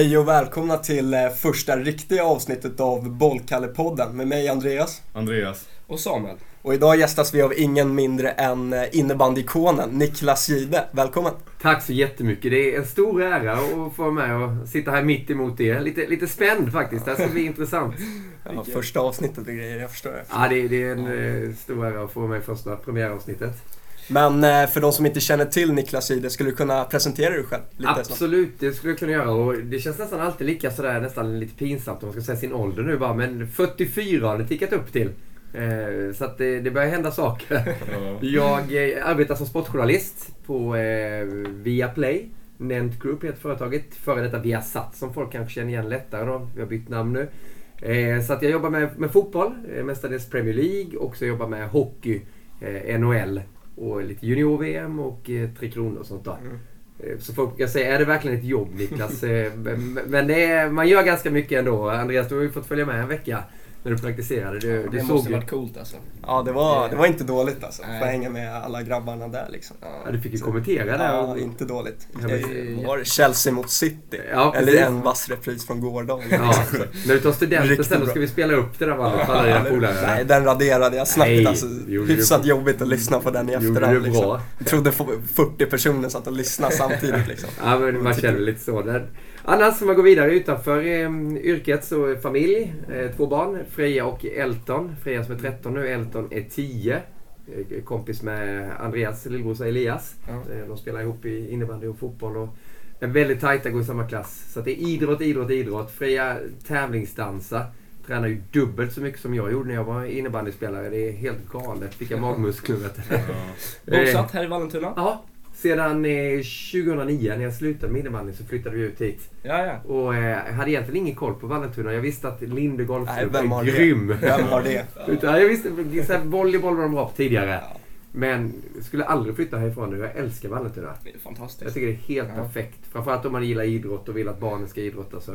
Hej och välkomna till eh, första riktiga avsnittet av Bollkalle-podden med mig Andreas. Andreas. Och Samuel. Och idag gästas vi av ingen mindre än eh, innebandyikonen Niklas Gide. Välkommen! Tack så jättemycket. Det är en stor ära att få vara med och sitta här mitt emot er. Lite, lite spänd faktiskt. Det här ska bli intressant. Ja, första avsnittet och grejer, jag förstår det. Ja, det, det är en eh, stor ära att få vara med i första premiäravsnittet. Men eh, för de som inte känner till Niklas Gide, skulle du kunna presentera dig själv? Lite snabbt? Absolut, det skulle jag kunna göra. Och det känns nästan alltid lika sådär, nästan lite pinsamt om man ska säga sin ålder nu bara. Men 44 har det tickat upp till. Eh, så att det, börjar hända saker. Jag eh, arbetar som sportjournalist på Viaplay. Nent Group heter företaget. Före detta Viasat som folk kanske känner igen lättare då. Vi har bytt namn nu. Så att jag jobbar med, med fotboll, mestadels Premier League. Och så jobbar med hockey, NHL. Och lite junior-VM och eh, Tre Kronor och sånt där. Eh, Så folk brukar säga, är det verkligen ett jobb Niklas? Eh, men- är, man gör ganska mycket ändå. Andreas, du har ju fått följa med en vecka när du praktiserade. Du, du det såg måste ju... varit coolt alltså. Ja, det var, det var inte dåligt alltså. Få Nej. hänga med alla grabbarna där liksom. Ja, du fick ju kommentera där. Ja, inte dåligt. Ja, Vad var det? Chelsea mot City? Ja, Eller en vass repris från gårdagen. Ja, när du tar studenten sen då ska vi spela upp det där för alla dina polare. Nej, den raderade jag snabbt Nej, alltså. gjorde du Hyfsat jobbigt att lyssna på den i Gjorde efterhand. du Liksom. Jag trodde f- 40 personer satt och lyssnade samtidigt liksom. Ja, men man känner lite så. Där. Annars, om man går vidare utanför eh, yrket så familj, eh, två barn, Freja och Elton. Freja som är 13 nu, Elton är 10. Eh, kompis med Andreas lillbrorsa Elias. Eh, de spelar ihop i innebandy och fotboll. Och är väldigt tajta, går i samma klass. Så det är idrott, idrott, idrott. Freja tävlingsdansa. Tränar ju dubbelt så mycket som jag gjorde när jag var innebandyspelare. Det är helt galet vilka magmuskler. du. Eh, Bosatt här i Vallentuna? Ja, sedan eh, 2009 när jag slutade med innebandy så flyttade vi ut hit. Ja, ja. Och eh, jag hade egentligen ingen koll på Vallentuna. Jag visste att Linde Golfklubb är har det? grym. Vem har det? Utan jag visste så här, volleyboll var de bra på tidigare. Men jag skulle aldrig flytta härifrån nu. Jag älskar Vallentuna. Det är fantastiskt. Jag tycker det är helt Ja. perfekt. Framförallt om man gillar idrott och vill att barnen ska idrotta så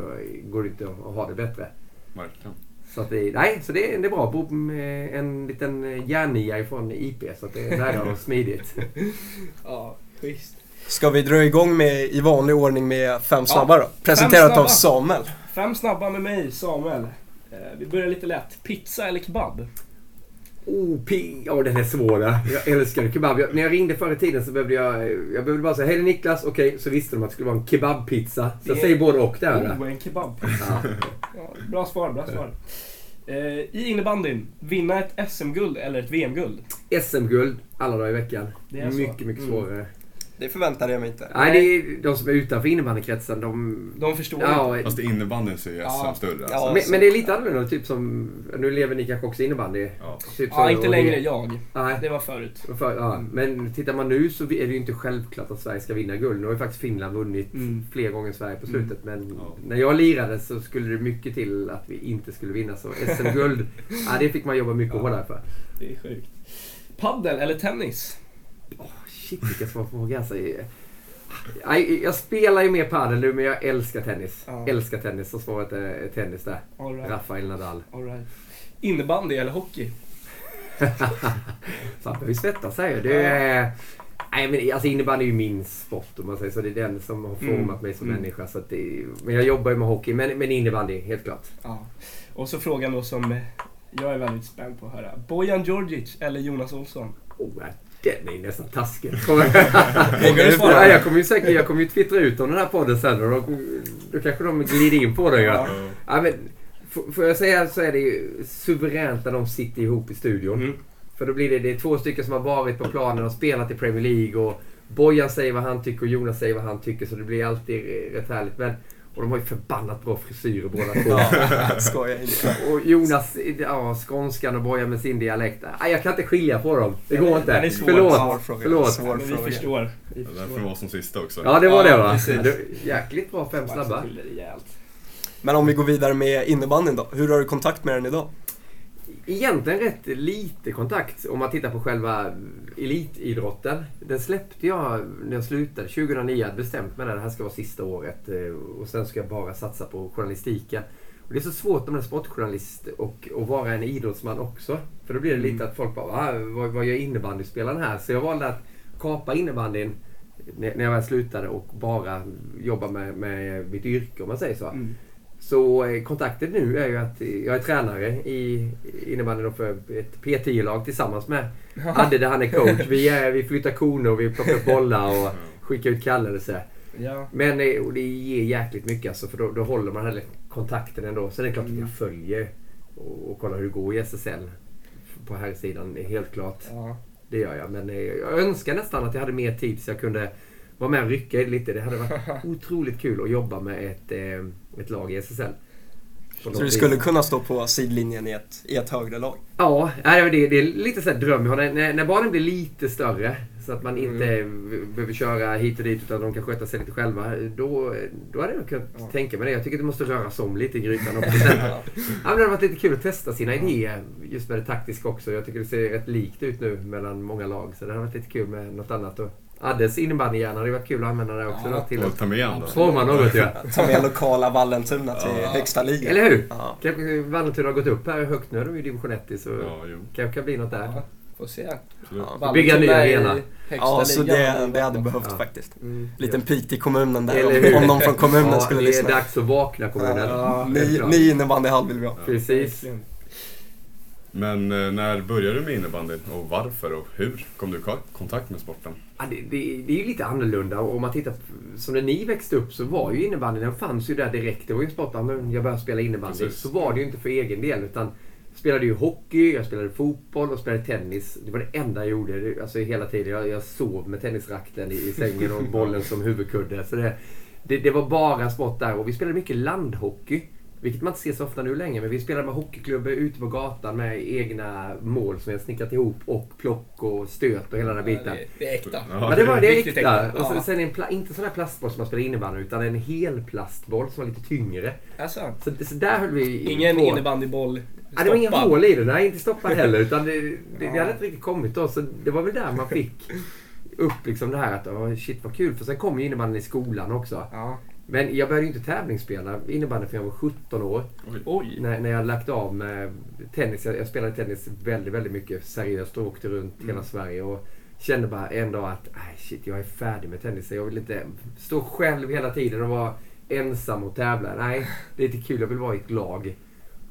går det inte att ha det bättre. Verkligen. Så, att det, nej, så det, är- det är bra. Bo med en liten järnia ifrån IP så att det är nära och smidigt. Ja, schysst. Ska vi dra igång med i vanlig ordning med fem Ja, snabba då? Presenterat snabba. av Samuel. Fem snabba med mig, Samuel. Eh, vi börjar lite lätt. Pizza eller kebab? Oh, pi- ja, den är svår. Jag älskar kebab. Jag, när jag ringde förr i tiden så behövde jag... Jag behövde bara säga Hej det är Niklas. Okej, så visste de att det skulle vara en kebabpizza. Så jag säger både och där. Oh, en kebabpizza. Ja. Ja, bra svar, bra svar. Eh, I innebandyn, vinna ett SM-guld eller ett VM-guld? SM-guld alla dagar i veckan. Det är så. mycket, mycket Mm. Det förväntade jag mig inte. Nej, det är de som är utanför innebandykretsen. De... De förstår Ja, Fast innebandyn så är Ja. SM större Ja, alltså. men, men det är lite annorlunda. Typ som... Nu lever ni kanske också innebandy. Ja. Typ Ja, inte längre jag. Nej. Det var förut. För, ja, men tittar man nu så är det ju inte självklart att Sverige ska vinna guld. Nu har ju faktiskt Finland vunnit Mm. fler gånger än Sverige på slutet. Men Ja. när jag lirade så skulle det mycket till att vi inte skulle vinna. Så SM-guld, ja, det fick man jobba mycket hårdare för. Det är sjukt. Paddel eller tennis? Shit vilka svåra frågor alltså. Jag, jag spelar ju mer padel nu men jag älskar tennis. Ja. Älskar tennis. Så svaret är tennis där. All right. Rafael Nadal. All right. Innebandy eller hockey? Fan, vi svettas här ju. Är... Nej men alltså innebandy är ju min sport om man säger så. Det är den som har format Mm. mig som Mm. människa. Så det, men jag jobbar ju med hockey. Men, men innebandy, helt klart. Ja. Och så frågan då som jag är väldigt spänd på att höra. Bojan Djordjic eller Jonas Olsson? Oh, den är nästan taskig. Vågar du svara? ja, jag kommer ju säkert jag kommer ju twittra ut om den här podden sen och då, då kanske de glider in på det. Ja. Ja. Men, får jag säga så är det ju suveränt när de sitter ihop i studion. Mm. För då blir det, det är två stycken som har varit på planen och spelat i Premier League och Bojan säger vad han tycker och Jonas säger vad han tycker så det blir alltid rätt härligt. Men, och de har ju förbannat bra frisyrer båda två. Ja, skojar inte. Och Jonas, ja, skånskan och Bojan med sin dialekt. Nej, jag kan inte skilja på dem. Det går inte. den är svår. Förlåt. Svår fråga. Förlåt. Svår Men vi fråga. förstår. Vi Ja, Därför förstår. var som sista också. Ja, det var det Ja, va? precis. Det- Jäkligt bra fem snabba. Men om vi går vidare med innebandyn då. Hur har du kontakt med den idag? Egentligen rätt lite kontakt om man tittar på själva elitidrotten. Den släppte jag när jag slutade 2009. Jag hade bestämt mig att det här ska vara sista året eh, och sen ska jag bara satsa på journalistiken. Och det är så svårt om är sportjournalist och, och vara en idrottsman också. För då blir det lite att folk bara, "Va, vad, vad gör innebandyspelaren här? Så jag valde att kapa innebandyn när när jag väl slutade och bara jobba med, med mitt yrke om man säger så. Mm. Så eh, kontakten nu är ju att jag är tränare i innebandy då för ett P10-lag tillsammans med Adde där han är coach. Vi, är, vi flyttar koner, vi plockar upp bollar och skickar ut kallelser. Ja. Men eh, det ger jäkligt mycket alltså, för då, då håller man den kontakten ändå. Sen är det klart att Mm. jag följer och, och kollar hur det går i SSL på här sidan Helt klart. Ja. Det gör jag. Men eh, jag önskar nästan att jag hade mer tid så jag kunde vara med och rycka i det lite. Det hade varit otroligt kul att jobba med ett, eh, ett lag i SSL. Så du skulle kunna stå på sidlinjen i ett, i ett högre lag? Ja, det, det är lite så här dröm jag har. När, när, barnen blir lite större så att man inte v- behöver köra hit och dit utan de kan sköta sig lite själva. Då, då hade jag kunnat Ja. tänka mig det. Jag tycker att det måste röras om lite i grytan också. Sen, ja, men det hade varit lite kul att testa sina idéer just med det taktiska också. Jag tycker det ser rätt likt ut nu mellan många lag. Så det hade varit lite kul med något annat. Och Addes innebandyhjärna hade varit kul att använda där också. Ja, då, till Och att ta med andra. forma något. Ja. Ta med lokala Vallentuna till Ja. högsta ligan. Eller hur? Ja. Kanske Vallentuna har gått upp här högt nu. De är ju i division 1 så Ja, kanske kan bli något där. Ja, får se. Ja. Bygga i arena. Ja, så det, det hade behövt Ja. faktiskt. Mm. Liten pik till kommunen där Eller hur? om, om någon från kommunen ja, skulle det är lyssna. dags att vakna kommunen. Ja, Ny, ny innebandyhall vill vi ha. Precis. Men eh, när började du med innebandyn och varför och hur kom du i ko- kontakt med sporten? Ja, det, det, det är ju lite annorlunda. Om man tittar som när ni växte upp så var ju innebandyn, den fanns ju där direkt. Det var ju en sport, men jag började spela innebandy. Precis. Så var det ju inte för egen del. Utan jag spelade ju hockey, jag spelade fotboll och spelade tennis. Det var det enda jag gjorde alltså, hela tiden. Jag, jag sov med tennisrakten i, i sängen och bollen som huvudkudde. Så det, det, det var bara sport där. Och vi spelade mycket landhockey. Vilket man inte ser så ofta nu längre. Men vi spelade med hockeyklubbor ute på gatan med egna mål som vi har snickrat ihop. Och plock och stöt och hela den här Ja, biten. det, det är äkta. Ja, Ja, det var det Riktigt äkta. äkta. Och sen, Ja. sen en pla- inte sån här plastboll som man spelar innebandy utan en hel plastboll som var lite tyngre. Alltså, Så, så där höll vi ingen på. innebandyboll Ja, det var inga hål i den. Nej, inte stoppad heller. Utan det, det, det Ja. hade inte riktigt kommit då. Så det var väl där man fick upp liksom det här att oh, shit vad kul. För sen kom ju innebandyn i skolan också. Ja. Men jag började ju inte tävlingsspela innebandy förrän jag var 17 år. Oj. När, när jag lagt av med tennis. Jag, jag spelade tennis väldigt, väldigt mycket seriöst och åkte runt hela Sverige. Och kände bara en dag att nej, shit, jag är färdig med tennis. Jag vill inte stå själv hela tiden och vara ensam och tävla. Nej, det är inte kul. Jag vill vara i ett lag.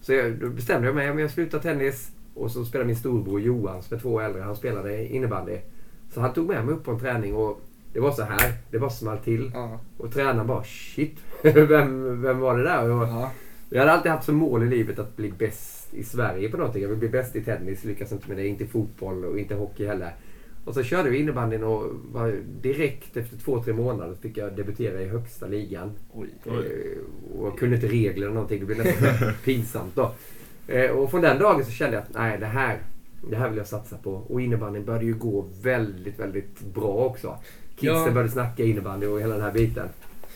Så jag, då bestämde jag mig. om Jag slutar tennis och så spelade min storbror Johan som är två år äldre. Han spelade innebandy. Så han tog med mig upp på en träning och det var så här. Det bara small till. Ja. Och tränaren bara shit. vem, vem var det där? Och Ja. jag hade alltid haft som mål i livet att bli bäst i Sverige på någonting. Jag vill bli bäst i tennis, lyckas inte med det. Inte i fotboll och inte hockey heller. Och så körde vi innebandyn och var direkt efter två, tre månader fick jag debutera i högsta ligan. Oj. Oj. Eh, Och jag kunde inte regler eller någonting. Det blev nästan pinsamt då. Eh, Och från den dagen så kände jag att nej, det här, det här vill jag satsa på. Och innebandyn började ju gå väldigt, väldigt bra också. Kidsen Ja. började snacka innebandy och hela den här biten.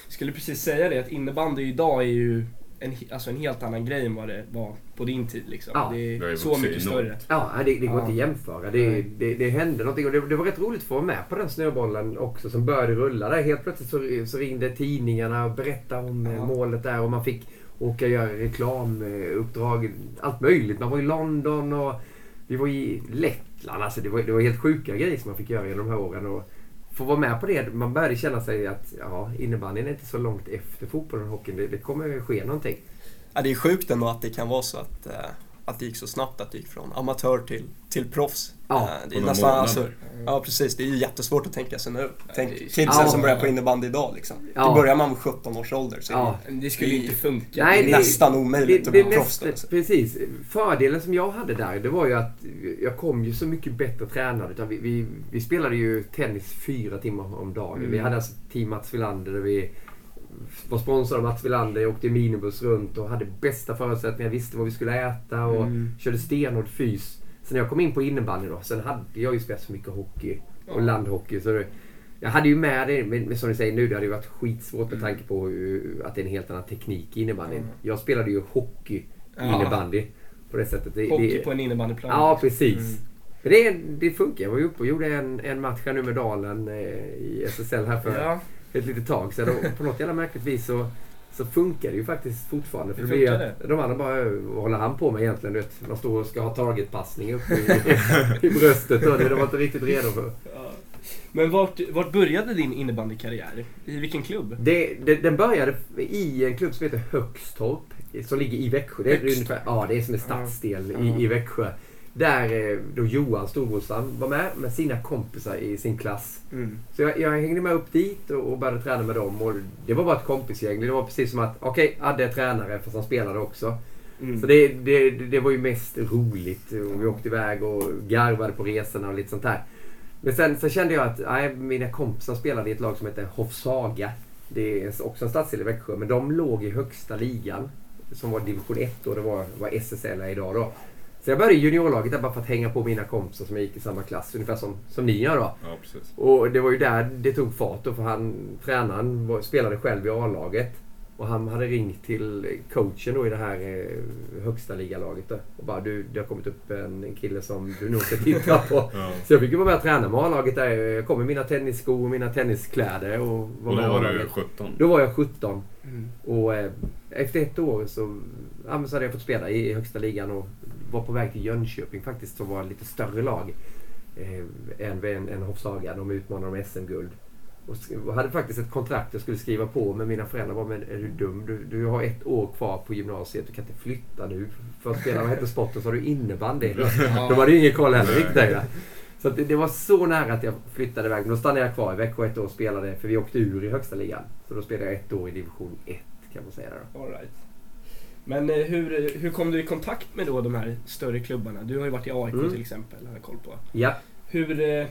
Jag skulle precis säga det att innebandy idag är ju en, alltså en helt annan grej än vad det var på din tid. Liksom. Ja. det är så mycket större. Ja, det, det går Ja. inte att jämföra. Det, det, det hände någonting och det, det var rätt roligt att få vara med på den snöbollen också som började rulla där. Helt plötsligt så, så ringde tidningarna och berättade om eh, Ja. målet där och man fick åka och göra reklamuppdrag. Allt möjligt. Man var i London och vi var i Lettland. Alltså det, var, det var helt sjuka grejer som man fick göra genom de här åren. Och få vara med på det. Man började känna sig att ja, innebandyn är inte så långt efter fotbollen och hockeyn. Det, det kommer ske någonting. Ja, det är sjukt ändå att det kan vara så att, eh, att det gick så snabbt att det gick från amatör till, till proffs. Ja, Eh, det är nästan, alltså, ja precis, det är ju jättesvårt att tänka sig nu. Tänk det är- kidsen Ja. som börjar på innebandy idag liksom. Ja. Det börjar man med 17 års ålder så Ja. Det skulle ju inte funka. Nej, det är nästan omöjligt att bli proffs. nästa- alltså. Precis. Fördelen som jag hade där, det var ju att jag kom ju så mycket bättre tränad. Utan vi, vi, vi spelade ju tennis fyra timmar om dagen. Mm. Vi hade alltså team Mats Wilander där vi var sponsrade av Mats Wilander. Jag åkte i minibuss runt och hade bästa förutsättningar. Visste vad vi skulle äta och Mm. körde stenhård fys. Sen när jag kom in på innebandy då, sen hade jag ju spelat så mycket hockey och landhockey. Så det, jag hade ju med det, men, som ni säger nu, det hade ju varit skitsvårt med tanke på att det är en helt annan teknik i innebandyn. Mm. Jag spelade ju hockey Ja. innebandy på det sättet. Det, Hockey det, på en innebandyplan. Ja, precis. Mm. Det, det funkar. Jag var ju uppe och gjorde en, en match här nu med Dalen eh, i SSL här för Ja, ett litet tag sedan. Och på något jävla märkligt vis så, så funkar det ju faktiskt fortfarande. För Det blir att de andra bara, "Ö, vad håller han på med egentligen? Du vet, man står och ska ha targetpassning upp i, i bröstet och det de var inte riktigt redo för. ja. Men vart, vart började din innebandykarriär? I vilken klubb? Det, det, den började i en klubb som heter Högstorp. Som ligger i Växjö. Det är, ungefär, ja, det är som en stadsdel Ja. i, i Växjö. Där eh, då Johan, storbrorsan, var med med sina kompisar i sin klass. Mm. Så jag, jag hängde med upp dit och, och började träna med dem. Och det var bara ett kompisgäng. Det var precis som att, okej, Adde är tränare fast han spelade också. Mm. Så det, det, det var ju mest roligt. Och vi åkte iväg och garvade på resorna och lite sånt där. Men sen så kände jag att nej, mina kompisar spelade i ett lag som heter Hofsaga. Det är också en stadsdel i Växjö. Men de låg i högsta ligan. Som var division 1 och det var vad SSL är idag då. Så jag började i juniorlaget där bara för att hänga på mina kompisar som jag gick i samma klass. Ungefär som, som ni gör då. Ja, precis. Och det var ju där det tog fart då, för han, tränaren var, spelade själv i A-laget. Och han hade ringt till coachen då i det här eh, högsta ligalaget då, och bara du, det har kommit upp en, en kille som du nog ska titta på. Ja. Så jag fick ju vara med och träna med A-laget där. Jag kom med mina tennisskor och mina tenniskläder och var Och då var du A-laget. 17. Då var jag 17 Mm. och eh, efter ett år så, ja, så hade jag fått spela i, i högsta ligan och var på väg till Jönköping faktiskt som var lite större lag eh, än, än, än Hofsaga. De utmanade om SM-guld. Och hade faktiskt ett kontrakt jag skulle skriva på med mina föräldrar. Bara, men är du dum? Du, du har ett år kvar på gymnasiet. Du kan inte flytta nu. För att spela, vad hette sporten? Så har du innebandy. De hade ju ingen koll heller riktigt. Så det, det var så nära att jag flyttade iväg. Men då stannade jag kvar i Växjö ett år och spelade. För vi åkte ur i högsta ligan. Så då spelade jag ett år i division 1 kan man säga. Då. All right. Men eh, hur, hur kom du i kontakt med då de här större klubbarna? Du har ju varit i AIK Mm. till exempel, har jag koll på. Ja, Hur... Eh,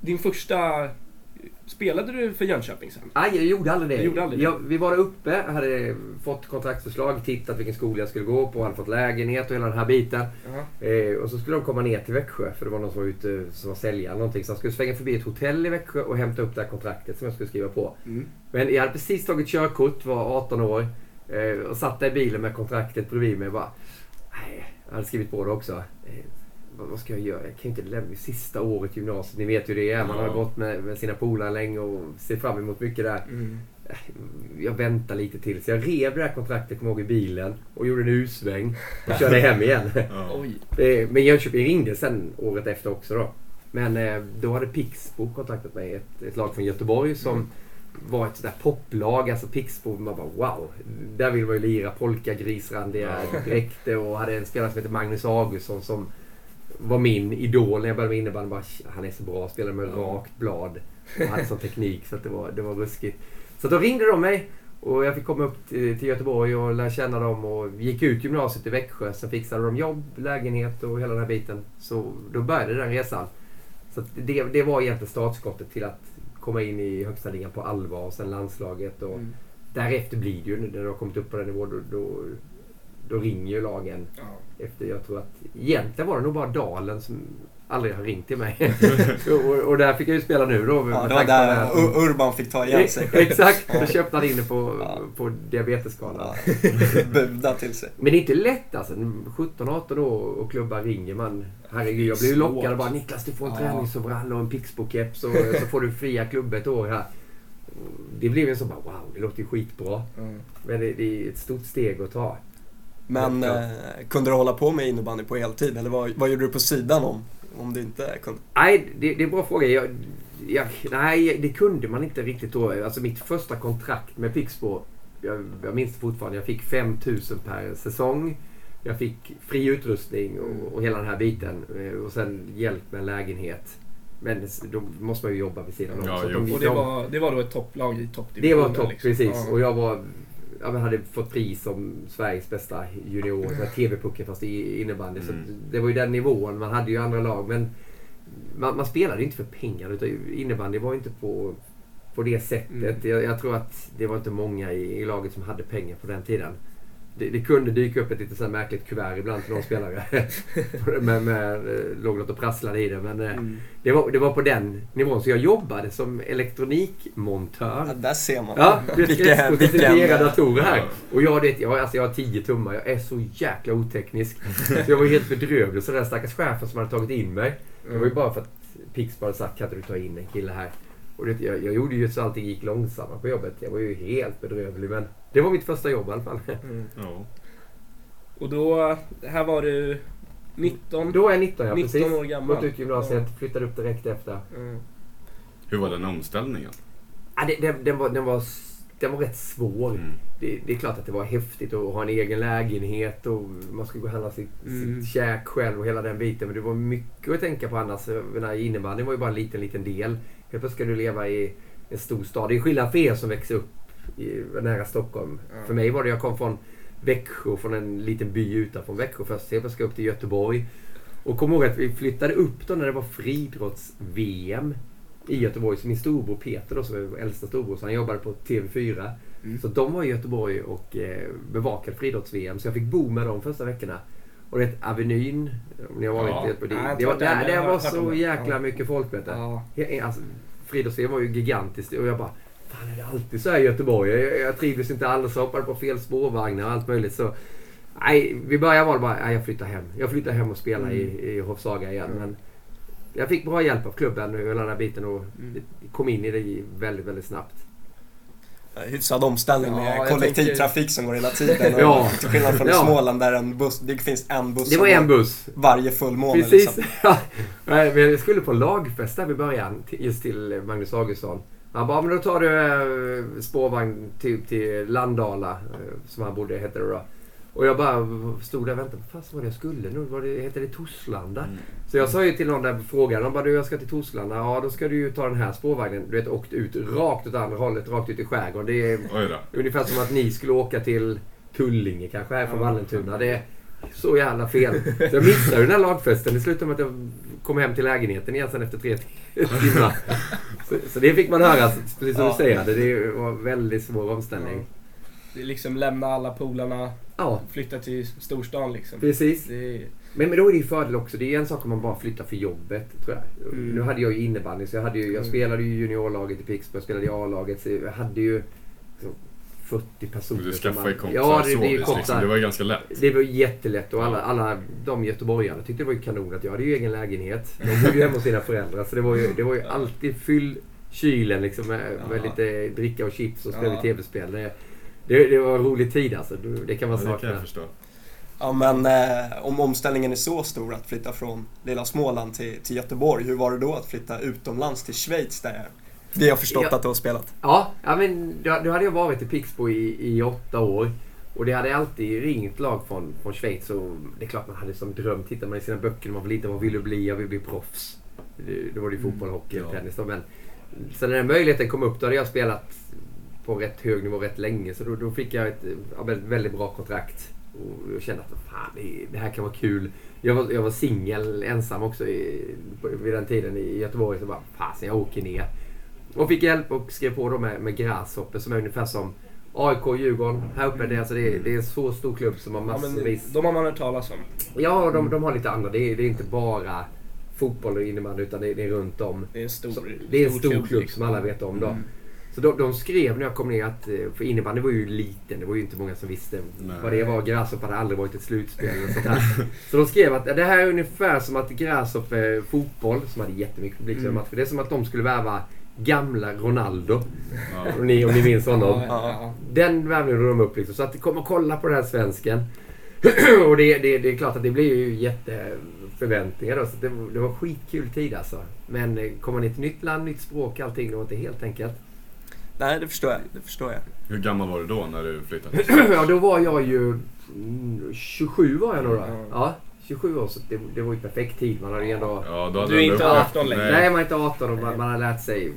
din första... Spelade du för Jönköping sen? Nej, jag gjorde aldrig det. Du gjorde aldrig det? Jag, vi var där uppe, hade fått kontraktsförslag, tittat vilken skola jag skulle gå på, hade fått lägenhet och hela den här biten. Ja. Eh, och så skulle de komma ner till Växjö, för det var någon som var ute som var säljare någonting. Så han skulle svänga förbi ett hotell i Växjö och hämta upp det här kontraktet som jag skulle skriva på. Mm. Men jag hade precis tagit körkort, var 18 år och satt där i bilen med kontraktet bredvid mig och bara... Nej, jag hade skrivit på det också. Eh, vad, vad ska jag göra? Jag kan ju inte lämna sista året i gymnasiet. Ni vet ju det är. Man har gått med, med sina polare länge och ser fram emot mycket där. Mm. Jag väntar lite till. Så jag rev det här kontraktet, kommer jag ihåg, i bilen och gjorde en U-sväng och körde hem igen. Ja. Eh, Men Jönköping ringde sen året efter också då. Men eh, då hade Pixbo kontaktat mig, ett, ett lag från Göteborg som var ett sådär poplag. Alltså Pixbo, man bara wow. Där vill man ju lira polka, grisrandiga dräkter och hade en spelare som heter Magnus Augustsson som var min idol när jag började med innebandy. Bara, Han är så bra, spelar med rakt blad. Och hade sån teknik så att det var, det var ruskigt. Så då ringde de mig och jag fick komma upp till, till Göteborg och lära känna dem och gick ut gymnasiet i Växjö. Sen fixade de jobb, lägenhet och hela den här biten. Så då började den resan. Så det, det var egentligen startskottet till att komma in i högsta ligan på allvar och sen landslaget. Och Mm. Därefter blir det ju, när du har kommit upp på den nivån, då, då, då ringer ju lagen. Ja. Efter, jag tror att egentligen var det nog bara Dalen som aldrig har ringt till mig. och, och där fick jag ju spela nu då. Ja, det var här där Ur- Urban fick ta igen sig. Exakt, då köpte han in det på, Ja. på diabetesskalan. Ja, till sig. Men det är inte lätt alltså. 17-18 år och klubbar ringer man. Herregud, jag blir ju lockad och bara Niklas du får en Ja. träningsoverall och en Pixbo-keps och så får du fria klubb ett år här. Det blev ju så bara wow, det låter ju skitbra. Mm. Men det, det är ett stort steg att ta. Men Ja. eh, kunde du hålla på med innebandy på heltid eller vad, vad gjorde du på sidan om? Om du inte kunde? Nej, det, det är en bra fråga. Jag, jag, nej, det kunde man inte riktigt då. Alltså mitt första kontrakt med Pixbo, jag, jag minns det fortfarande. Jag fick 5000 per säsong. Jag fick fri utrustning och, och hela den här biten. Eh, Och sen hjälp med en lägenhet. Men då måste man ju jobba vid sidan om. Ja, de- Och det de- var, det var då ett topplag i det toppdivisionen? var topp, liksom. precis. Ja. Och jag var, jag hade fått pris som Sveriges bästa junior. Mm. TV-pucken fast i innebandy. Så Mm. det var ju den nivån. Man hade ju andra lag. Men man, man spelade inte för pengar. Utan innebandy var inte på, på det sättet. Mm. Jag, jag tror att det var inte många i, i laget som hade pengar på den tiden. Det, det kunde dyka upp ett lite så märkligt kuvert ibland till någon spelare. med, med, eh, låg något och prasslade i det. Men eh, Mm. det, var, det var på den nivån. Så jag jobbade som elektronikmontör. Ja, där ser man. Ja, vilken- vilken, datorer här. Och jag, det, jag, alltså jag har 10 tummar. Jag är så jäkla oteknisk. Så jag var helt bedrövlig. Så den stackars chefen som hade tagit in mig. Det var ju bara för att Pixbo hade sagt kan inte du ta in en kille här. Och det, jag, jag gjorde ju så allting gick långsammare på jobbet. Jag var ju helt bedrövlig. Men det var mitt första jobb i alla fall. Mm. Ja. Och då, här var du 19? Då är jag 19, ja 19 precis. år gammal. Gått ut gymnasiet, flyttade upp direkt efter. Mm. Hur var den omställningen? Ja, det, den, den, var, den, var, den var rätt svår. Mm. Det, det är klart att det var häftigt att ha en egen lägenhet och man skulle gå och handla sitt, Mm. sitt käk själv och hela den biten. Men det var mycket att tänka på annars. Innebandyn var ju bara en liten, liten del. Helt plötsligt ska du leva i en stor stad. Det är skillnad för er som växer upp i, nära Stockholm. Ja. För mig var det, jag kom från Växjö, från en liten by utanför Växjö först. Sen jag ska upp till Göteborg. Och kom ihåg att vi flyttade upp då när det var friidrotts-VM i Göteborg. Så min storbror Peter då, som är äldsta storbror, så han jobbade på TV4. Mm. Så de var i Göteborg och eh, bevakade friidrotts-VM. Så jag fick bo med dem första veckorna. Och det Avenyn, om ni har varit Ja. i Göteborg. Nej, jag Det, det, var, det, det, jag var så det. jäkla mycket folk vet du. Ja, Alltså, friidrotts-VM var ju gigantiskt och jag bara Fan är det alltid så här i Göteborg? Jag, jag trivdes inte alls. Jag hoppade på fel spårvagnar och allt möjligt. Så, nej, vi började var det bara, nej, jag flyttar hem. Jag flyttar hem och spelar Mm. i, i Hofsaga igen. Mm. Men jag fick bra hjälp av klubben och hela den här biten och Mm. kom in i det väldigt, väldigt snabbt. Hyfsad omställning Ja, med jag kollektivtrafik som går hela tiden. Och Ja. Till skillnad från i Ja. Småland där en buss, det finns en buss Det var en buss. varje fullmåne. Precis. Liksom. Men jag skulle på lagfest där i början, just till Magnus Augustsson. Han bara, men då tar du eh, spårvagn till, till Landala, eh, som han bodde, hette det då. Och jag bara stod där och väntade. Vad fan var det jag skulle nu? Var det, hette det Torslanda? Mm. Så jag sa ju till någon där på frågan. De bara, du jag ska till Torslanda. Ja, då ska du ju ta den här spårvagnen. Du vet, åkt ut rakt åt andra hållet, rakt ut i skärgården. Det är ungefär som att ni skulle åka till Tullinge kanske, här från. Vallentuna. Det är så jävla fel. Så jag missade den här lagfesten. Det slutade med att jag kom hem till lägenheten igen sen efter tre timmar. Så, så det fick man höra, precis som Ja. du säger. Det var en väldigt svår omställning. Det är liksom lämna alla polarna, Ja, flytta till storstan liksom. precis. Det Men, men då är det ju fördel också. Det är en sak om man bara flyttar för jobbet, tror jag. Mm. Nu hade jag ju innebandy, så jag, hade ju, jag Mm. spelade ju juniorlaget i Pixbo, jag spelade i A-laget. Så jag hade ju liksom 40 personer. Du skaffade kompisar Ja, det, så det vis, liksom. Det var ju ganska lätt. Det var jättelätt och alla, alla de göteborgarna tyckte det var ju kanon att jag hade ju egen lägenhet. De bodde ju hemma hos sina föräldrar så det var ju, det var ju alltid fyll kylen liksom med, med lite dricka och chips och spela Ja. tv-spel. Det, det, det var en rolig tid alltså. Det kan man Ja, det kan sakna. jag förstå. Ja, men eh, om omställningen är så stor att flytta från lilla Småland till, till Göteborg, hur var det då att flytta utomlands till Schweiz där det jag har förstått Ja. att du har spelat? Ja, ja men då, hade jag varit i Pixbo i, i åtta år. Och det hade alltid ringt lag från, från Schweiz och det är klart man hade som dröm. Tittar man i sina böcker när man var liten, vad vill du bli? Jag vill bli proffs. Då var det ju fotboll, hockey och tennis då. Men sen när den möjligheten kom upp, då hade jag spelat på rätt hög nivå rätt länge. Så då, då fick jag ett ja, väldigt, väldigt bra kontrakt. Och jag kände att fan, det, det här kan vara kul. Jag var, jag var singel, ensam också i, på, vid den tiden i Göteborg. Så bara, fasen jag åker ner. Och fick hjälp och skrev på då med, med Grasshopper som är ungefär som AIK, Djurgården. Här uppe, det, är alltså, det, är, det är en så stor klubb som har ja, massvis. de har man hört talas om. Ja, de, de har lite andra. Det är, det är inte bara fotboll och innebandy utan det är, det är runt om. Det är en stor, Så, det är en stor klubb liksom. som alla vet om då. Mm. Så de, de skrev när jag kom ner att, eh, för innebandy var ju liten, det var ju inte många som visste Nej. vad det var. Grasshopper hade aldrig varit ett slutspel eller sånt här. Så de skrev att det här är ungefär som att Grasshopper fotboll, som hade jättemycket publik, Mm. mm. det är som att de skulle värva gamla Ronaldo. Ja. Om ni, om ni minns honom. Ja, ja, Den värvningen de upp liksom. Så att kom och kolla på den här svensken. och det, det, det är klart att det blir ju jätteförväntningar då. Så det, var- det var skitkul tid alltså. Men eh, kommer man i ett nytt land, nytt språk, allting. Det var inte helt enkelt. Nej, det förstår jag. Det förstår jag. Hur gammal var du då när du flyttade? ja, då var jag ju... mm, 27 var jag nog då. Ja. Ja, 27 år. Så det, det var ju perfekt tid. Man hade ju ändå... Ja, då hade Du är inte 18 längre. Nej, man är inte 18 och man, man har lärt sig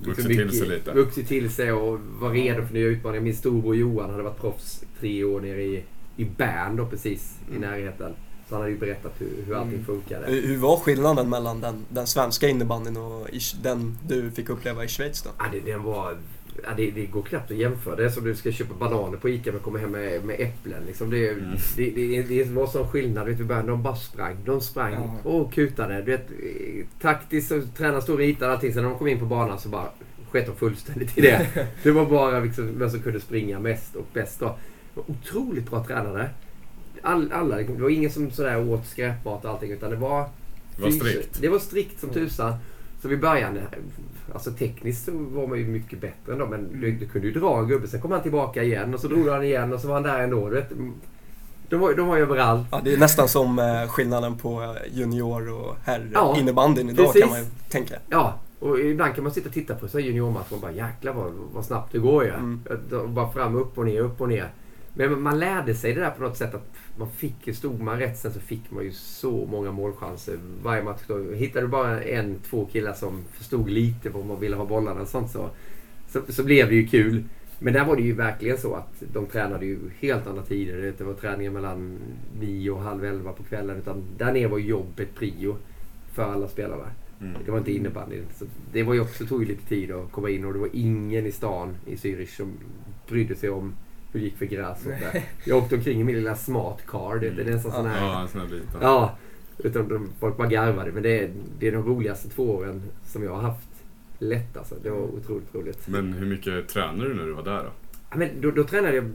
Vuxit till sig lite. Vuxit till sig och var redo för nya utmaningar. Min storbror Johan hade varit proffs tre år nere i, i Bern då precis i närheten. Så han hade ju berättat hur, hur allting Mm. funkade. Hur hur var skillnaden mellan den, den svenska innebandyn och den du fick uppleva i Schweiz då? Ja, det, den var, ja, det, det går knappt att jämföra. Det är som du ska köpa bananer på ICA men kommer hem med, med äpplen. Liksom det, Mm. det, det, det var sån skillnad. Vet, du, i början, de bara sprang. De sprang Ja. och kutade. Du vet, taktiskt så tränade stod och ritade allting. Sen när de kom in på banan så bara sket de fullständigt i det. Det var bara liksom, vem som kunde springa mest och bäst. Då. Otroligt bra tränare. All, alla, det var ingen som sådär åt skräpmat och allting utan det var... Det var strikt. Det var strikt som tusan. Så vi började, alltså tekniskt så var man ju mycket bättre ändå men du, du kunde ju dra en gubbe, sen kom han tillbaka igen och så drog han igen och så var han där ändå. Du vet, de, var, de var ju överallt. Ja, det är nästan som eh, skillnaden på junior och herr Ja, innebandyn idag precis. kan man ju tänka. Ja, Och ibland kan man sitta och titta på så här juniormatch och bara jäklar vad, vad snabbt det går ju. Mm. Bara fram, upp och ner, upp och ner. Men man lärde sig det där på något sätt att man fick ju, stod man rätt sen så fick man ju så många målchanser varje match. Då hittade du bara en, två killar som förstod lite vad man ville ha bollarna och sånt så, så, så blev det ju kul. Men där var det ju verkligen så att de tränade ju helt andra tider. Det var träningar mellan nio och halv elva på kvällen. Utan där nere var jobbet prio för alla spelare. Mm. Det var inte innebandy. Så det var ju också, tog ju lite tid att komma in och det var ingen i stan i Zürich som brydde sig om hur det gick för gräs och där. Jag åkte omkring i min lilla smart car. Det, det är nästan sån här... Ja, en sån här liten. Ja, utan de, folk bara garvade. Men det är, det är de roligaste två åren som jag har haft lätt alltså. Det var otroligt roligt. Men hur mycket tränade du när du var där då? Ja, men då, då tränade jag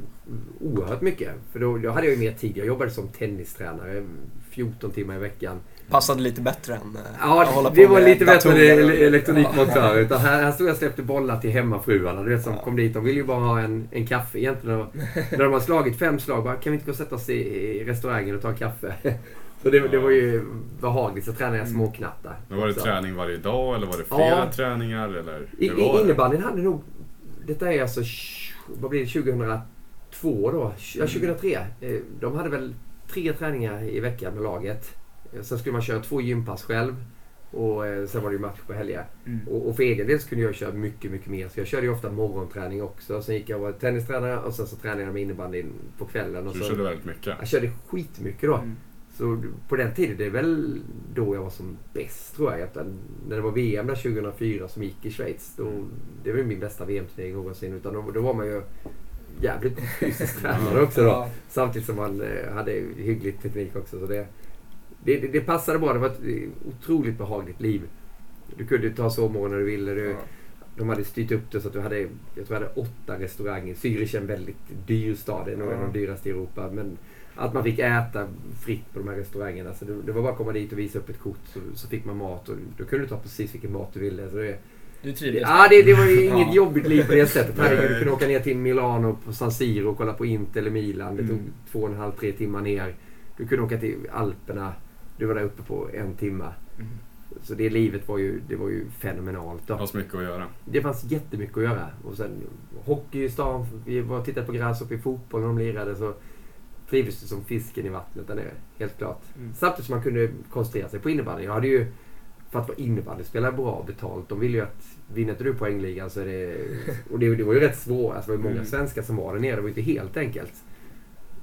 oerhört mycket. För då, då hade jag ju mer tid. Jag jobbade som tennistränare 14 timmar i veckan. Passade lite bättre än eh, att Ja, hålla på det var med lite bättre datorer ele- elektronikmontör. Utan här, här stod jag och släppte bollar till hemmafruarna. Du vet som Ja. kom dit. De ville ju bara ha en, en kaffe egentligen. Och när de har slagit fem slag bara, kan vi inte gå och sätta oss i, i restaurangen och ta en kaffe? Så det, det var ju behagligt. Så tränade jag småknattar. Men var det också. träning varje dag eller var det flera Ja. träningar? Eller I, innebandyn hade nog... Detta är alltså... Vad blir det? 2002 då? Ja, 2003. Eh, De hade väl tre träningar i veckan med laget. Eh, Sen skulle man köra två gympass själv. Och eh, sen var det ju match på helger. Mm. Och, och för egen del så kunde jag köra mycket, mycket mer. Så jag körde ju ofta morgonträning också. Sen gick jag och var tennistränare och sen så tränade jag med innebandyn på kvällen. Och Så du körde väldigt mycket? jag körde skitmycket då. Mm. Så på den tiden, det är väl då jag var som bäst tror jag. egentligen. När det var VM där 2004 som gick i Schweiz. Då, det var ju min bästa VM-turnering någonsin. Utan då, då var man ju jävligt fysiskt tränare också då. Ja. Samtidigt som man eh, hade hygglig teknik också. Så det, det, det, det passade bra. Det var ett otroligt behagligt liv. Du kunde ta sovmorgon när du ville. Du, Ja. De hade styrt upp det så att du hade, jag tror jag hade åtta restauranger. Zürich är en väldigt dyr stad. Det är nog en av de dyraste i Europa. Men att man fick äta fritt på de här restaurangerna. Så det, det var bara att komma dit och visa upp ett kort så, så fick man mat. Och då kunde du ta precis vilken mat du ville. Så det, Du det, trivdes ja, det, det var ju inget Ja. jobbigt liv på det sättet. Herregud, du kunde åka ner till Milano på San Siro och kolla på Inter eller Milan. Det tog Mm. två och en halv, tre timmar ner. Du kunde åka till Alperna. Du var där uppe på en timma. Mm. Så det livet var ju, det var ju fenomenalt. Det Då. fanns mycket att göra. Det fanns jättemycket att göra. Och sen hockey i stan. Vi var och tittade på gräshopp i fotboll när de lirade. Så trivdes du som fisken i vattnet där nere. Helt klart. Mm. Samtidigt som man kunde koncentrera sig på innebandy. Jag hade ju, för att vara innebandyspelare, bra betalt. De ville ju att, vinner inte du poängligan så är det... Och det, det var ju rätt svårt. Alltså, det var ju många Mm. svenskar som var där nere. Det var ju inte helt enkelt.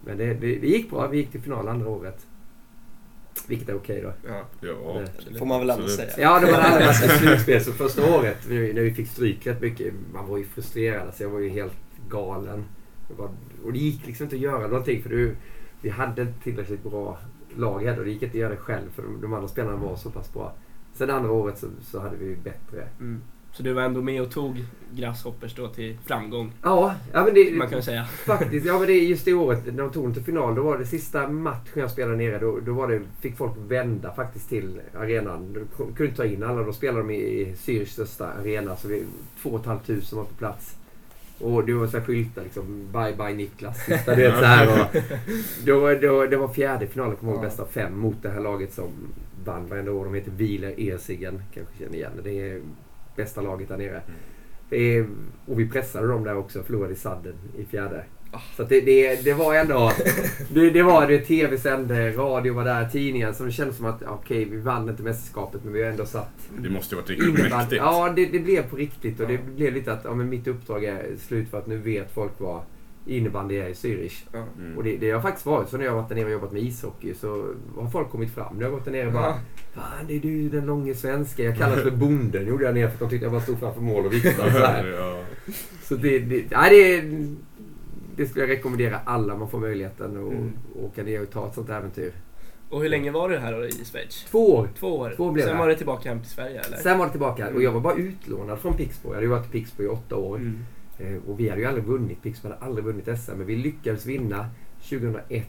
Men det, det, det gick bra. Vi gick till final andra året. Vilket är okej då. Ja. Ja. Det- Får man väl ändå säga. Ja, det var det allra slutspel. Så första året när när vi fick stryk rätt mycket. Man var ju frustrerad. Alltså jag var ju helt galen. Det var, och det gick liksom inte att göra någonting för du, vi hade inte tillräckligt bra lag och det gick inte att göra det själv för de, de andra spelarna var så pass bra. Sen andra året så, så hade vi bättre. Mm. Så du var ändå med och tog Grasshoppers då till framgång, Ja, ja men det, man kan säga. Faktiskt, ja men det är just det året när de tog den till final. Då var det sista matchen jag spelade nere. Då, då var det, fick folk vända faktiskt till arenan. De kunde inte ta in alla. Då spelade de i, i Zürichs största arena. Så vi, två och ett halvt tusen var på plats. Och det var så här skyltar liksom. Bye bye Niklas. Sista, du vet, så här, och, då, då, det var fjärde finalen, kommer ihåg, Ja. bästa av fem. Mot det här laget som vann varenda år. De heter Wieler Ersigen. Kanske känner igen det. Är bästa laget där nere. Eh, och vi pressade dem där också. Förlorade i sadden i fjärde. Så att det, det, det var ändå... Det, det var det. TV sände, radio var där, tidningen. Så det kändes som att okej, vi vann inte mästerskapet men vi har ändå satt Det måste ju varit riktigt innebandy. mäktigt. Ja, det, det blev på riktigt. Och Ja. det blev lite att ja, men mitt uppdrag är slut för att nu vet folk vad innebandy är i Zürich. Ja. Mm. Och det, det har faktiskt varit så när jag har varit där nere och jobbat med ishockey så har folk kommit fram. När jag har gått där nere och bara Ja. Fan, det är du den långe svenska. Jag kallas för bonden. gjorde jag ner för att de tyckte jag bara stod framför mål och viftade så här. ja. Så det, det, nej, det, det skulle jag rekommendera alla man får möjligheten att Mm. åka ner och ta ett sånt äventyr. Och hur länge var du här i Schweiz? Två år. Två år? Två blev Sen var det tillbaka hem till Sverige eller? Sen var det tillbaka Mm. och jag var bara utlånad från Pixbo. Jag hade ju varit i Pixbo i åtta år. Mm. Eh, Och vi hade ju aldrig vunnit. Pixbo hade aldrig vunnit SM. Men vi lyckades vinna 2001.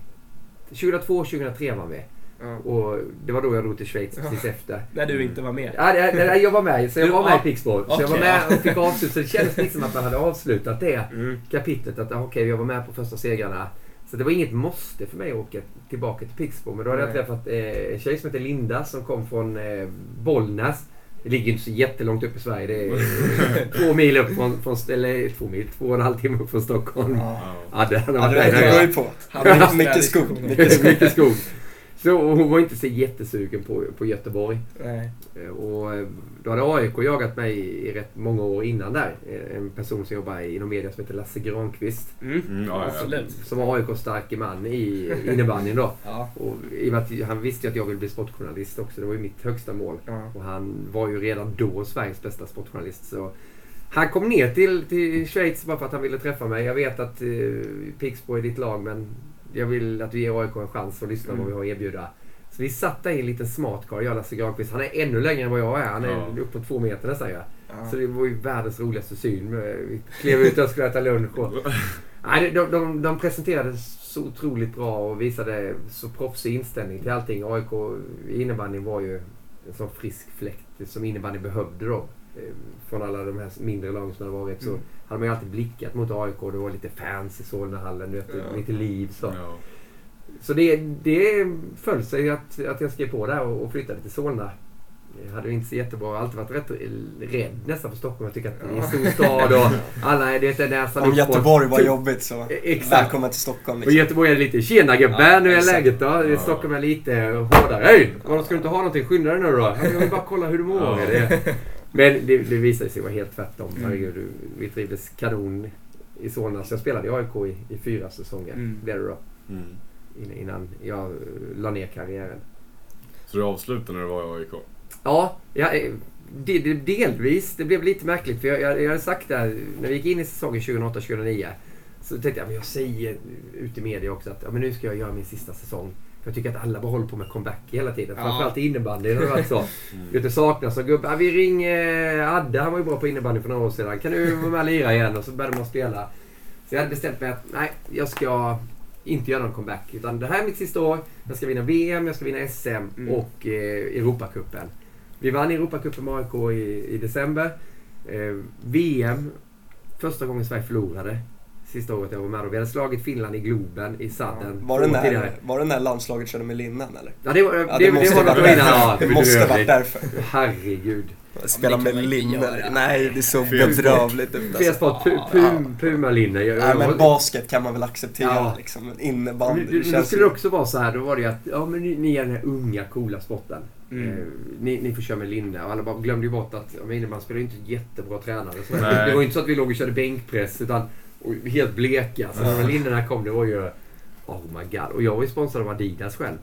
2002 2003 var vi. Ja. Och det var då jag drog till Schweiz precis efter. När du inte var med? Ja, det- det- jag var med. Så jag var med i Pixbo. Så jag var med och fick avsluta. Så det kändes lite som att man hade avslutat det Mm. kapitlet. Att okej, jag var med på första segrarna. Så det var inget måste för mig att åka tillbaka till Pixbo. Men då hade jag Nej. träffat eh, en tjej som heter Linda som kom från eh, Bollnäs. Det ligger inte så jättelångt upp i Sverige. Det är två mil upp från, från eller två mil, två och en halv timme upp från Stockholm. Ja. Ja, det hade Ja, varit det, det. Han minns Mycket skog. Mycket skog. Så hon var inte så jättesugen på, på Göteborg. Nej. Eh, Och eh, då hade AIK jagat mig i, rätt många år innan där. Eh, En person som jobbar inom media som heter Lasse Granqvist. Mm. Mm, ja, ja. Som var AIKs starke man i innebandyn då. Ja. Och i och med att han visste ju att jag ville bli sportjournalist också. Det var ju mitt högsta mål. Ja. Och han var ju redan då Sveriges bästa sportjournalist. Så han kom ner till, till Schweiz bara för att han ville träffa mig. Jag vet att eh, Pixbo är ditt lag men jag vill att du ger AIK en chans att lyssna på vad vi har att erbjuda. Så vi satt där i en liten smart car, jag och Lasse Granqvist. Han är ännu längre än vad jag är. Han är Ja. upp på två meter nästan. Ja. Ja. Så det var ju världens roligaste syn. Vi klev ut och skulle äta lunch. Och, nej, de, de, de presenterade så otroligt bra och visade så proffsig inställning till allting. AIK i innebandyn var ju en sån frisk fläkt som innebandy behövde då. Eh, Från alla de här mindre lagen som hade varit så Mm. Hade man ju alltid blickat mot AIK. Det var lite fans i Solnahallen, du vet, Ja. lite liv. Så, Ja. så det, det föll sig att, att jag skrev på där och, och flyttade till Solna. Jag hade ju inte så jättebra, jag har alltid varit rätt rädd nästan för Stockholm. Jag tycker att det är en stor stad och alla, det är näsan Om. Göteborg var jobbigt så Exakt. välkommen till Stockholm. Och Liksom. Göteborg är lite tjena gubben, Ja, nu är exakt. läget då? Ja. Stockholm är lite hårdare. Hej! Ska du inte ha någonting? Skynda dig nu då. Jag vill bara kolla hur du mår. Ja. Det. Men det, det visade sig vara helt tvärtom. Mm. Herregud, vi trivdes kanon i Solna. Så jag spelade i AIK i, i fyra säsonger. Mm. Blev det då. Mm. Innan- Innan jag la ner karriären. Så du avslutade när du var i AIK? Ja, jag, eh, det, det, delvis. Det blev lite märkligt. För jag, jag, jag hade sagt där, när vi gick in i säsongen 2008-2009. Så tänkte jag, men jag säger ut i media också att ja, men nu ska jag göra min sista säsong. Jag tycker att alla bara håller på med comeback hela tiden. Ja. Framförallt i innebandyn har det varit så. Mm. Saknas en gubbe. Vi ringer Adde, han var ju bra på innebandy för några år sedan. Kan du vara med och lira igen? Och så började man spela. Så jag hade bestämt mig att nej, jag ska inte göra någon comeback. Utan det här är mitt sista år. Jag ska vinna VM, jag ska vinna SM Mm. och eh, Europacupen. Vi vann Europacupen med AIK i, i december. Eh, VM, första gången Sverige förlorade. Sista året jag var med. Och vi hade slagit Finland i Globen i sadden. Var det, när, var det när landslaget körde med linnen eller? Ja, det, var- Ja, det, det, måste var varit innan. därför. Ja, det måste varit bedrövligt. därför. Herregud. Spela det med linne. Nej, det såg bedrövligt ut. Fel Alltså. sport. Pu- Pum, Pumalinne. Jag- Nej, men basket kan man väl acceptera Ja. liksom. Innebandy, det, det det skulle också vara så här, då var det ju att ja, men ni, ni är den här unga coola sporten. Mm. Eh, ni, ni får köra med linne. Och alla bara glömde ju bort att ja, men innebandy spelar ju inte jättebra tränare. Så det var ju inte så att vi låg och körde bänkpress utan och helt bleka. Så när linnena kom, det var ju oh my god. Och jag var ju sponsrad av Adidas själv.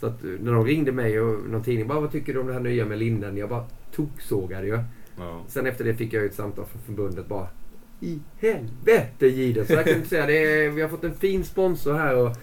Så att eh, när de ringde mig och någon tidning bara vad tycker du om det här nya med linnen? Jag bara toksågade ju. Ja. Sen efter det fick jag ett samtal från förbundet bara I helvete Jihde! Så jag kan säga det. Är, vi har fått en fin sponsor här och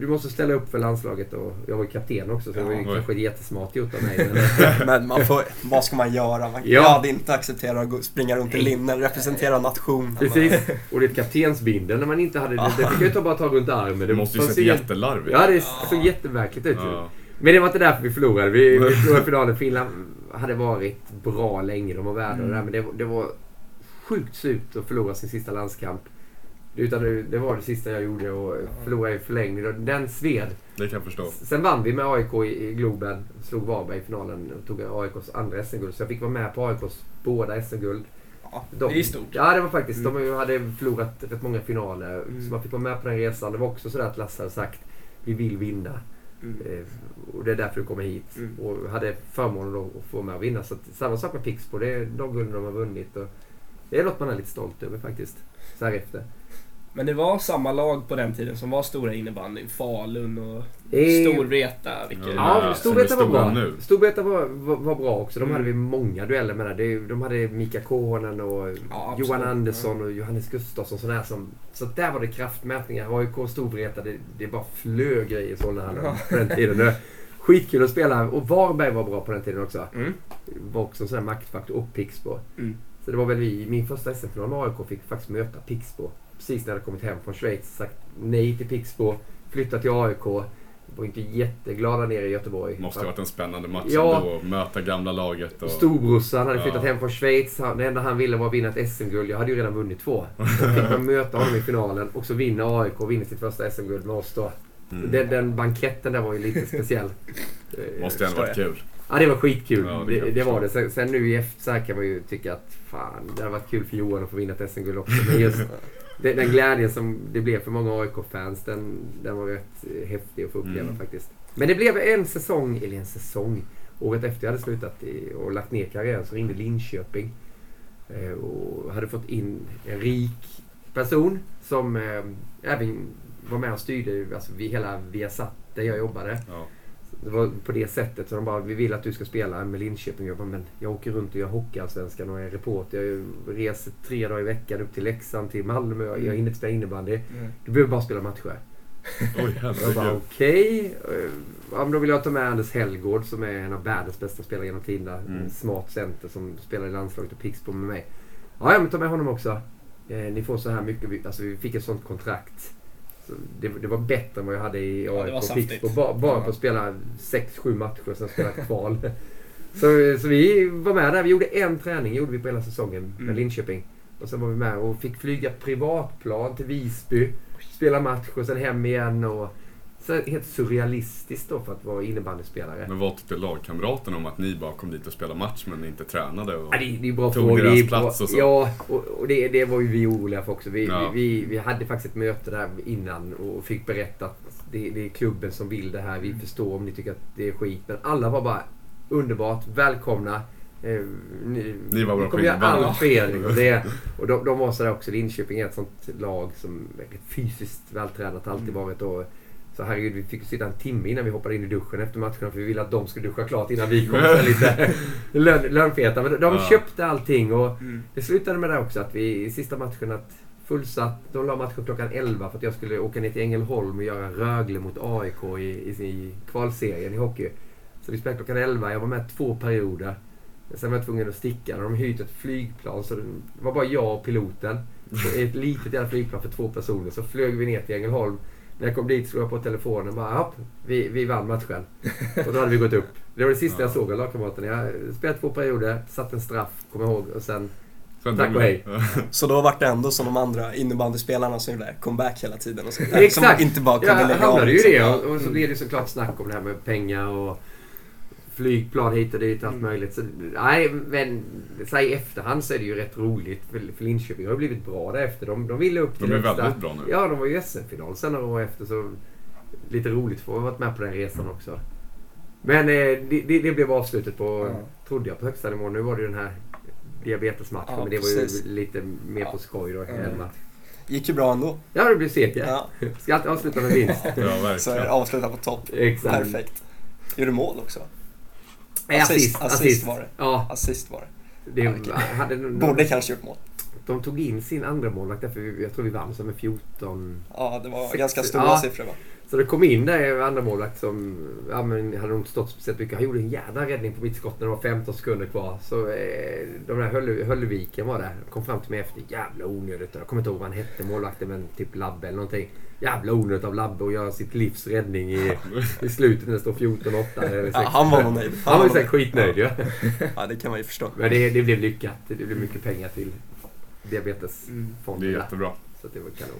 du måste ställa upp för landslaget och jag var ju kapten också så det var ju Ja, kanske jättesmart gjort av mig. Men, Men man får, vad ska man göra? Man, Ja. Hade inte accepterat att springa runt i linnen, representera nationen. precis. Och det är kaptensbindel när man inte hade det. Det fick jag ju bara ta runt armen. Det måste ju sett jättelarvigt Ja, det såg jättemärkligt ut. Ja. Men det var inte därför vi förlorade. Vi, vi förlorade finalen. Finland hade varit bra länge. De var värda det där. Men det, var- det var sjukt surt att förlora sin sista landskamp. Utan det, var det sista jag gjorde och förlora i förlängning. Och Den sved. Det kan jag förstå. Sen vann vi med AIK i, Globen. Slog Varberg i finalen och tog AIKs andra SM-guld. Så jag fick vara med på AIKs båda SM-guld. Ja, De- det är stort. Ja, det var faktiskt. Mm. De hade förlorat rätt många finaler. Mm. Så man fick vara med på den resan. Det var också sådär att Lasse hade sagt vi vill vinna. Mm. Eh, Och det är därför du kommer hit. Mm. Och hade förmånen då att få med och vinna. Så att, samma sak med Pixbo. Det är de gulden de har vunnit. Och det är något man är lite stolt över faktiskt. Så här efter. Men det var samma lag på den tiden som var stora innebandyn. Falun och Eh, Storvreta. Vilka, Ja, Ja, Storvreta var bra. nu. Storvreta var, var, var bra också. De Mm. hade vi många dueller med. De hade Mika Kohonen och Ja, absolut. Johan Andersson och Johannes Gustafsson. Sådär som, så där var det kraftmätningar. AIK Storvreta, det, det bara flög grejer i Solnahallen Ja. på den tiden. Skitkul att spela. Och Varberg var bra på den tiden också. Mm. var också en sån här maktfaktor och Pixbo. Mm. Så det var väl vi, min första SM-final med AIK fick faktiskt möta Pixbo. Precis när jag hade kommit hem från Schweiz. Sagt nej till Pixbo. Flyttat till AIK. Var inte jätteglada nere i Göteborg. Måste ha varit en spännande match Ja. ändå. att Möta gamla laget och... Storbrorsan hade Ja. flyttat hem från Schweiz. Det enda han ville var att vinna ett SM-guld. Jag hade ju redan vunnit två. Fick man möta honom i finalen och så vinner AIK och vinner sitt första SM-guld med oss då. Mm. Den, den banketten där var ju lite speciell. Måste ändå varit kul. Ja, det var skitkul. Ja, det det, det, var det. Sen, sen nu i efter så här kan man ju tycka att fan, det hade varit kul för Johan att få vinna ett SM-guld också. Men just den, den glädjen som det blev för många AIK-fans, den, den var rätt häftig att få uppleva Mm. faktiskt. Men det blev en säsong, eller en säsong, året efter jag hade slutat i, och lagt ner karriären så ringde Linköping. Eh, och hade fått in en rik person som eh, även var med och styrde alltså, vi, hela Viasat där jag jobbade. Ja. Det var på det sättet. Så de bara, vi vill att du ska spela med Linköping. Jag bara, men jag åker runt och gör Hockeyallsvenskan och är reporter. Jag reser tre dagar i veckan upp till Leksand, till Malmö. Jag hinner inte spela innebandy. Mm. Du behöver bara spela matcher. Oj, Jag bara, okej. Eh, Ja, då vill jag ta med Anders Hellgård som är en av världens bästa spelare genom tiderna. Mm. Smart center som spelar i landslaget och Pixbo med mig. Ja, men ta med honom också. Eh, ni får så här mycket. Vi- Alltså vi fick ett sånt kontrakt. Det, det var bättre än vad jag hade i AIK och. Pixbo. Bara, bara på att spela 6-7 matcher och sen spela kval. så, så vi var med där. Vi gjorde en träning gjorde vi på hela säsongen med Mm. Linköping. Och sen var vi med och fick flyga privatplan till Visby. Spela match och sen hem igen. Och, så helt surrealistiskt då för att vara innebandyspelare. Men vad tyckte lagkamraterna om att ni bara kom dit och spelade match men inte tränade? Och... Ja, det, det är bra Tog frågor. deras plats och så. Ja, och, och det, det var ju vi oroliga för också. Vi, Ja. vi, vi, hade faktiskt ett möte där innan och fick berätta att det, det är klubben som vill det här. Vi Mm. förstår om ni tycker att det är skit. Men alla var bara underbart välkomna. Eh, ni, Ni var bra på allt er. Och, det, och de, de var sådär också. Linköping är ett sånt lag som är fysiskt vältränat. Alltid Mm. varit. Och, så herregud, vi fick sitta en timme innan vi hoppade in i duschen efter matcherna för vi ville att de skulle duscha klart innan vi kom. Så lite lön, lönfeta. Men de Ja. köpte allting och Mm. det slutade med det också att vi i sista matchen att fullsatt. De la matchen klockan 11 för att jag skulle åka ner till Ängelholm och göra Rögle mot AIK i, i, i kvalserien i hockey. Så vi spelade klockan 11. Jag var med två perioder. Sen var jag tvungen att sticka. De hyrt ett flygplan så det var bara jag och piloten. Så ett litet jävla flygplan för två personer. Så flög vi ner till Ängelholm. När jag kom dit slog jag på telefonen och bara hopp, vi, vi vann matchen. Och då hade vi gått upp. Det var det sista jag Ja. såg av lagkamraterna. Jag spelade två perioder, satt en straff, kommer jag ihåg. Och sen Sen Tack och hej. Så då var det ändå som de andra innebandyspelarna som gjorde comeback hela tiden och sånt där. Exakt. Som inte bara kunde jag lägga av. hamnade ju liksom. det. Och, och så blev det såklart snack om det här med pengar och flygplan hit och dit allt Mm. möjligt. Så, nej, men så här i efterhand så är det ju rätt roligt. För, för Linköping har ju blivit bra därefter. De, de ville upp De till är högsta- väldigt bra nu. Ja, de var ju i SM-final sen några år efter. Så lite roligt för att ha varit med på den resan också. Men eh, det, det, det blev avslutet på, Ja. trodde jag, på högsta nivå. Nu var det ju den här diabetesmatchen. Ja, men det var precis. ju lite mer på Ja. skoj då. Än match. Gick ju bra ändå. Ja, det blev seger. Ja. Ska alltid avsluta med vinst. Ja, Så är verkligen. avsluta på topp. Exakt. Perfekt. Gjorde mål också. Nej, Assist, assist var det. Ja, Assist var det. det hade, de, Borde kanske gjort mål. de tog in sin andra målvakt därför jag tror vi vann med 14. Ja, det var Sex- ganska stora ja. siffror va? Så det kom in där andra målvakt som ja, men hade nog inte stått speciellt mycket. Han gjorde en jävla räddning på mitt skott när det var 15 sekunder kvar. Så eh, de där Hölle, Hölleviken var där. Kom fram till mig efter. Jävla onödigt. Jag kommer inte ihåg vad han hette målvakten men typ Labbe eller någonting. Jävla onödigt av Labbe att göra sitt livs räddning i, i slutet när det står 14-8 eller 6. Ja, han var nog nöjd. Han var ju säkert skitnöjd ju. Ja, det kan man ju förstå. Men det, det blev lyckat. Det blev mycket pengar till diabetesfonden. Det är jättebra. Så det var kanon.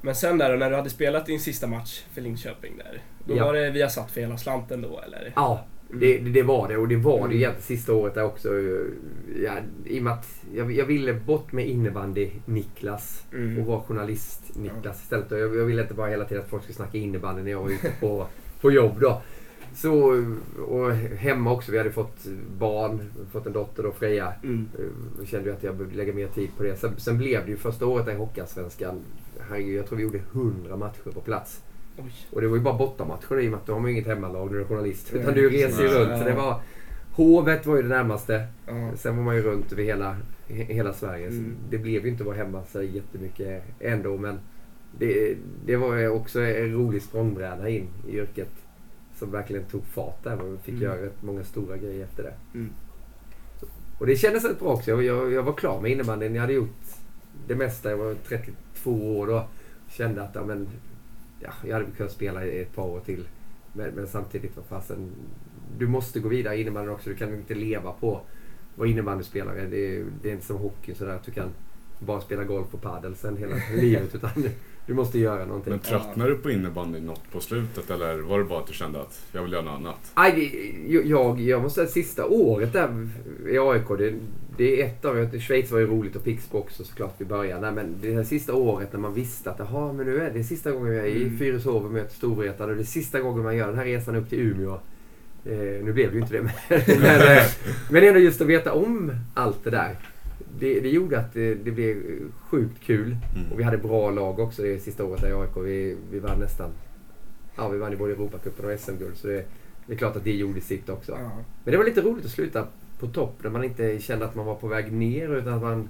Men sen där då, när du hade spelat din sista match för Linköping där. Då Ja. var det via satt för hela slanten då eller? Ja, det, det, det var det. Och det var det Mm. egentligen sista året där också. Ja, I och med att jag, jag ville bort med innebandy-Niklas Mm. och vara journalist-Niklas istället. Jag, jag ville inte bara hela tiden att folk skulle snacka innebandy när jag var ute på, på jobb då. Så, och hemma också. Vi hade fått barn, fått en dotter då, Freja. Mm. Jag kände ju att jag behövde lägga mer tid på det. Sen, sen blev det ju första året i Hockeyallsvenskan. Jag tror vi gjorde 100 matcher på plats. Oj. Och det var ju bara bortamatcher i och med att du har man ju inget hemmalag när du är journalist. Utan du reser ju runt. Så det var, Hovet var ju det närmaste. Ja. Sen var man ju runt över hela, he- hela Sverige. Mm. det blev ju inte att vara hemma så jättemycket ändå. Men det, det var ju också en rolig språngbräda in i yrket. Som verkligen tog fart där. Vi fick Mm. göra rätt många stora grejer efter det. Mm. Och det kändes rätt bra också. Jag, jag, jag var klar med innebandyn. Jag hade gjort det mesta. Jag var 32 år då. Kände att ja, men, ja, jag hade kunnat spela i ett par år till. Men, men samtidigt, vad fasen. Du måste gå vidare i innebandyn också. Du kan inte leva på att vara innebandyspelare. Det, är- det är inte som hockey sådär att du kan bara spela golf och padel sen hela livet. Utan du måste göra någonting. Men tröttnade du på innebandy något på slutet eller var det bara att du kände att jag vill göra något annat? Det- jag, jag måste säga sista året där i AIK, det, det är ett av Schweiz var ju roligt och Pixbo också såklart i början. Nej, men det här sista året när man visste att jaha, men nu är det sista gången jag är i Mm. Fyrishov och möter Storvreta och det är sista gången man gör den här resan upp till Umeå. Eh, nu blev det ju inte det, men, men, eh, men ändå just att veta om allt det där. Det, det gjorde att det, det blev sjukt kul. Mm. Och vi hade bra lag också det sista året där i AIK. Vi, vi vann nästan... Ja, vi vann i både Europacupen och SM-guld. Så det, det är klart att det gjorde sitt också. Ja. Men det var lite roligt att sluta på topp när man inte kände att man var på väg ner utan att man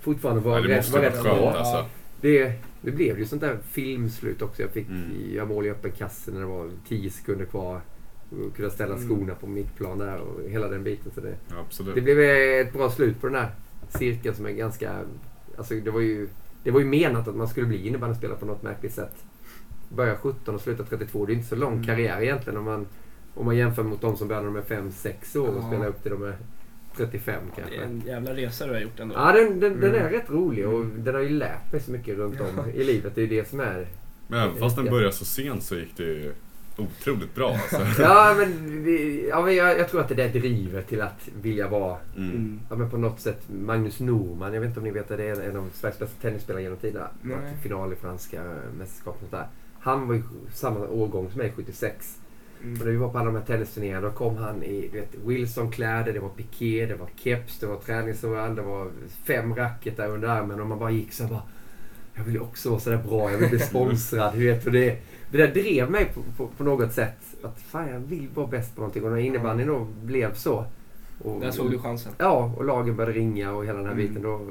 fortfarande var Ja, det rätt, var rätt bra. alltså. Det, det blev ju sånt där filmslut också. Jag fick Mm. göra mål i öppen kasse när det var 10 sekunder kvar. Och kunna ställa Mm. skorna på mittplan där och hela den biten. Så det, absolut. det blev ett bra slut på den här cirkeln som är ganska... Alltså det var ju, det var ju menat att man skulle bli innebandyspelare på något märkligt sätt. Börja 17 och sluta 32. Det är inte så lång Mm. karriär egentligen om man, om man jämför mot de som började när de är 5-6 år och Ja. spelar upp till de är 35 Det är kanske. en jävla resa du har gjort ändå. Ja, den, den, den Mm. är rätt rolig och Mm. den har ju lärt mig så mycket runt om i livet. Det är ju det som är... Men även fast den började så sent så gick det ju otroligt bra alltså. Ja, men, vi, ja, men jag, jag tror att det där driver till att vilja vara Mm. Mm. Ja, men på något sätt Magnus Norman, jag vet inte om ni vet det, det är en av Sveriges bästa tennisspelare genom tiderna. Final i franska mästerskap och sånt där. Han var ju samma årgång som mig, 76. Och när Mm. vi var på alla de här tennisturneringarna då kom han i du vet, Wilson-kläder, det var piké, det var keps, det var träningsoverall, det var fem racket där under armen och man bara gick så här bara Jag vill ju också vara sådär bra, jag vill bli sponsrad. du vet, och det, det där drev mig på, på, på något sätt. Att fan jag vill vara bäst på någonting och när innebandyn då blev så. Och, Där såg du chansen. Ja, och lagen började ringa och hela den här Mm. biten. Då,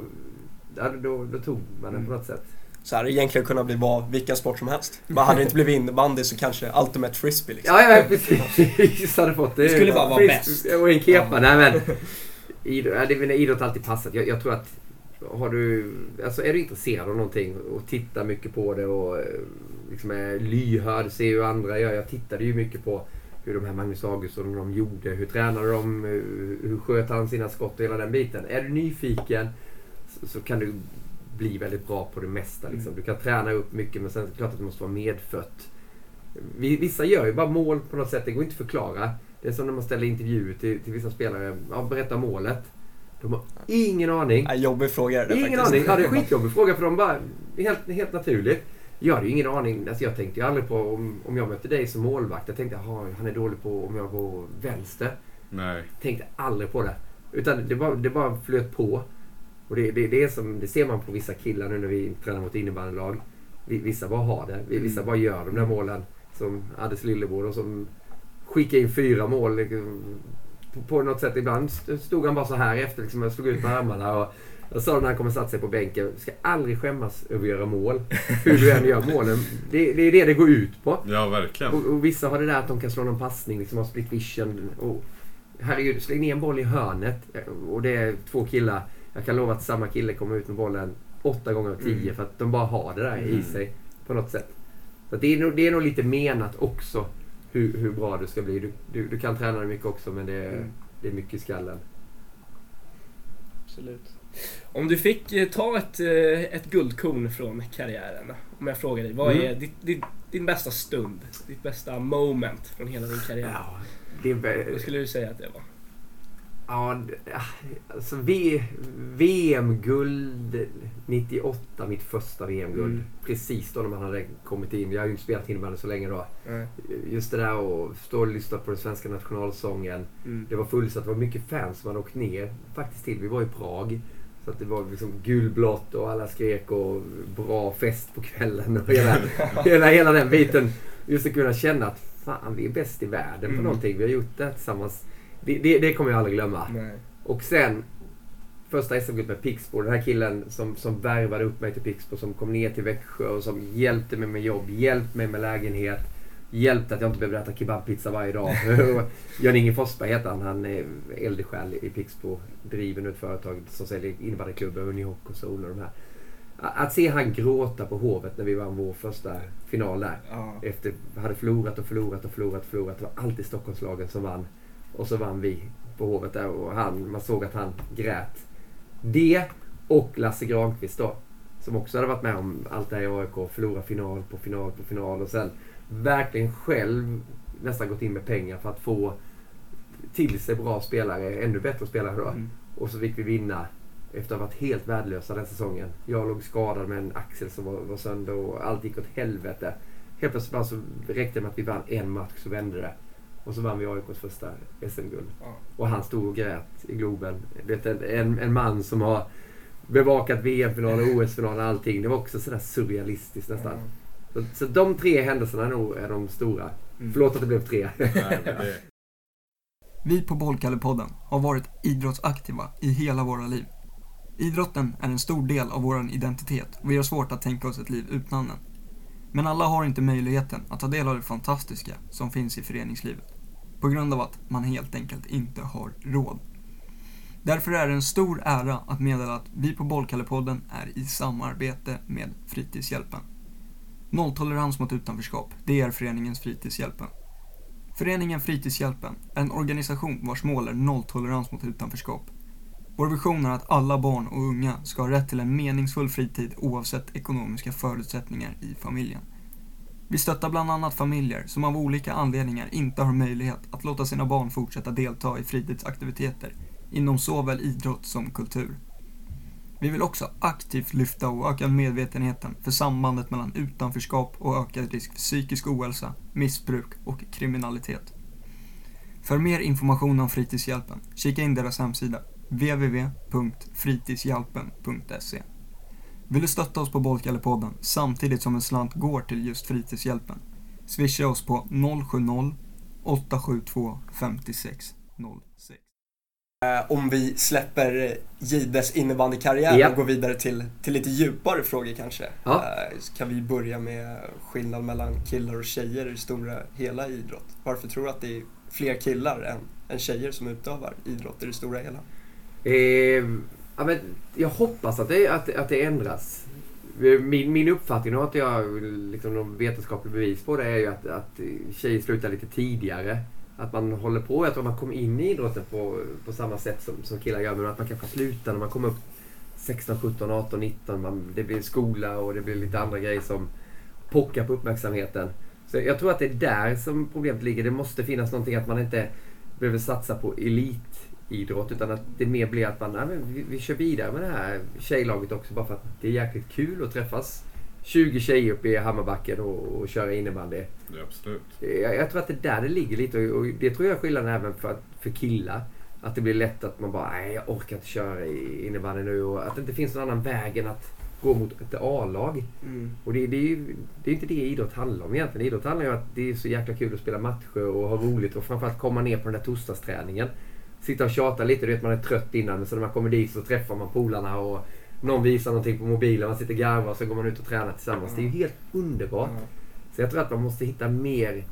ja, då, då tog man den på Mm. något sätt. Så det egentligen kunnat bli vad, vilken sport som helst. Bara hade det inte blivit innebandy så kanske Ultimate Frisbee liksom. Ja, ja precis. hade fått det. Du skulle bara vara bäst. Och en kepa. Nej men. Idrott, ja, det, idrott har alltid passat. Jag, jag tror att har du, alltså är du intresserad av någonting och tittar mycket på det och liksom är lyhörd, ser hur andra gör. Jag tittade ju mycket på hur de här Magnus Augustsson de gjorde. Hur tränade de? Hur, sköt han sina skott och hela den biten. Är du nyfiken så, så kan du bli väldigt bra på det mesta. Liksom. Mm. Du kan träna upp mycket men sen är det klart att du måste vara medfött. Vi- Vissa gör ju bara mål på något sätt. Det går inte att förklara. Det är som när man ställer intervjuer till, till vissa spelare. Ja, berätta målet. De har ingen aning. Ja, jobbig fråga är det Ingen faktiskt. aning. Ja, det är en skitjobbig fråga för de bara... Helt, helt naturligt. Jag hade ju ingen aning. Alltså jag tänkte ju aldrig på om, om jag mötte dig som målvakt. Jag tänkte jaha, han är dålig på om jag går vänster. Nej. Tänkte aldrig på det. Utan det bara, det bara flöt på. Och det, det, det, är som, det ser man på vissa killar nu när vi tränar mot innebandylag. Vi- Vissa bara har det. Vi- Vissa Mm. bara gör de där målen. Som Addes Lillebror och som skickar in fyra mål. liksom, På, på något sätt. Ibland stod han bara så här efter liksom, och slog ut med armarna. Och jag sa när han kom och satte sig på bänken. Du ska aldrig skämmas över att göra mål. Hur du än gör målen. Det, det är det det går ut på. Ja, verkligen. Och, och vissa har det där att de kan slå någon passning, liksom har split vision. Och, herregud, släng ner en boll i hörnet och det är två killar. Jag kan lova att samma kille kommer ut med bollen åtta gånger av tio Mm. för att de bara har det där i Mm. sig på något sätt. Så det, är nog, det är nog lite menat också hur, hur bra du ska bli. Du, du, du kan träna dig mycket också men det, är- Mm. det är mycket i skallen. Absolut. Om du fick eh, ta ett, eh, ett guldkorn från karriären. Om jag frågar dig, vad Mm. är ditt, ditt, din bästa stund? Ditt bästa moment från hela din karriär? Ja, det är, Vad skulle du säga att det var? Ja, d- alltså VM-guld 98, mitt första VM-guld. Mm. Precis då när man hade kommit in. Jag har ju inte spelat innebandy så länge då. Nej. Just det där att stå och lyssna på den svenska nationalsången. Mm. Det var fullsatt, det var mycket fans som hade åkt ner faktiskt till. Vi var i Prag. Så att det var liksom gulblått och alla skrek och bra fest på kvällen och hela, hela, hela den biten. Just att kunna känna att fan, vi är bäst i världen på Mm. någonting. Vi har gjort det här tillsammans. Det, det, det kommer jag aldrig glömma. Nej. Och sen första SM-guldet med Pixbo. Den här killen som, som värvade upp mig till Pixbo. Som kom ner till Växjö och som hjälpte mig med jobb, hjälpte mig med lägenhet. Hjälpte att jag inte behövde äta kebabpizza varje dag. Jan-Inge Forsberg heter han. Han är eldsjäl i Pixbo. Driver nu ett företag som säljer innebandyklubbar, Unihoc och Sol och de här. Att se han gråta på Hovet när vi vann vår första final där. Ja. Efter hade förlorat och förlorat och förlorat förlorat. Det var alltid Stockholmslagen som vann. Och så vann vi på Hovet där och han, man såg att han grät. Det Och Lasse Granqvist då. Som också hade varit med om allt det här i AIK. Förlora final på final på final och sen verkligen själv nästan gått in med pengar för att få till sig bra spelare, ännu bättre spelare då. Mm. Och så fick vi vinna efter att ha varit helt värdelösa den säsongen. Jag låg skadad med en axel som var, var sönder och allt gick åt helvete. Helt plötsligt bara så räckte det med att vi vann en match så vände det. Och så vann vi AIKs första SM-guld. Ja. Och han stod och grät i Globen. Vet, en, en, man som har bevakat VM-finaler, OS-finaler och allting. Det var också sådär surrealistiskt nästan. Så, så de tre händelserna är nog är de stora. Mm. Förlåt att det blev tre. Nej, men det, Vi på Bollkallepodden har varit idrottsaktiva i hela våra liv. Idrotten är en stor del av vår identitet och vi har svårt att tänka oss ett liv utan den. Men alla har inte möjligheten att ta del av det fantastiska som finns i föreningslivet. På grund av att man helt enkelt inte har råd. Därför är det en stor ära att meddela att vi på Bollkallepodden är i samarbete med Fritidshjälpen. Nolltolerans mot utanförskap, det är föreningens Fritidshjälpen. Föreningen Fritidshjälpen en organisation vars mål är nolltolerans mot utanförskap. Vår vision är att alla barn och unga ska ha rätt till en meningsfull fritid oavsett ekonomiska förutsättningar i familjen. Vi stöttar bland annat familjer som av olika anledningar inte har möjlighet att låta sina barn fortsätta delta i fritidsaktiviteter inom såväl idrott som kultur. Vi vill också aktivt lyfta och öka medvetenheten för sambandet mellan utanförskap och ökad risk för psykisk ohälsa, missbruk och kriminalitet. För mer information om Fritidshjälpen, kika in deras hemsida www.fritidshjälpen.se Vill du stötta oss på Bollkallepodden samtidigt som en slant går till just Fritidshjälpen? Swisha oss på 070 872 5606. Eh, Om vi släpper Gides innebandykarriär Ja. och går vidare till, till lite djupare frågor kanske. Ja. Eh, så Kan vi börja med skillnad mellan killar och tjejer i det stora hela i idrott? Varför tror du att det är fler killar än, än tjejer som utövar idrott i det stora hela? Eh, ja, men jag hoppas att det, att, att det ändras. Eh, min, min uppfattning, och att jag har liksom någon vetenskaplig bevis på det, är ju att, att tjejer slutar lite tidigare. Att man håller på, jag tror man kommer in i idrotten på, på samma sätt som, som killar gör, men att man kanske slutar när man kommer upp 16, 17, 18, 19. Man, det blir skola och det blir lite andra grejer som pockar på uppmärksamheten. Så jag tror att det är där som problemet ligger. Det måste finnas någonting att man inte behöver satsa på elitidrott utan att det mer blir att man, nej, men vi, vi kör vidare med det här tjejlaget också bara för att det är jäkligt kul att träffas 20 tjejer uppe i Hammarbacken och, och köra innebandy. det är absolut. Jag, jag tror att det är där det ligger lite och, och det tror jag är skillnaden även för, för killar. Att det blir lätt att man bara, nej jag orkar inte köra innebandy nu och att det inte finns någon annan väg än att gå mot ett A-lag. Mm. Och det, det, är ju, det är inte det idrott handlar om egentligen. Idrott handlar ju om att det är så jäkla kul att spela matcher och ha roligt och framförallt komma ner på den där torsdagsträningen. Sitta och tjata lite, du vet man är trött innan men så när man kommer dit så träffar man polarna och någon visar någonting på mobilen, man sitter och garvar och så går man ut och tränar tillsammans. Det är ju helt underbart. Ja. Så jag tror att man måste hitta mer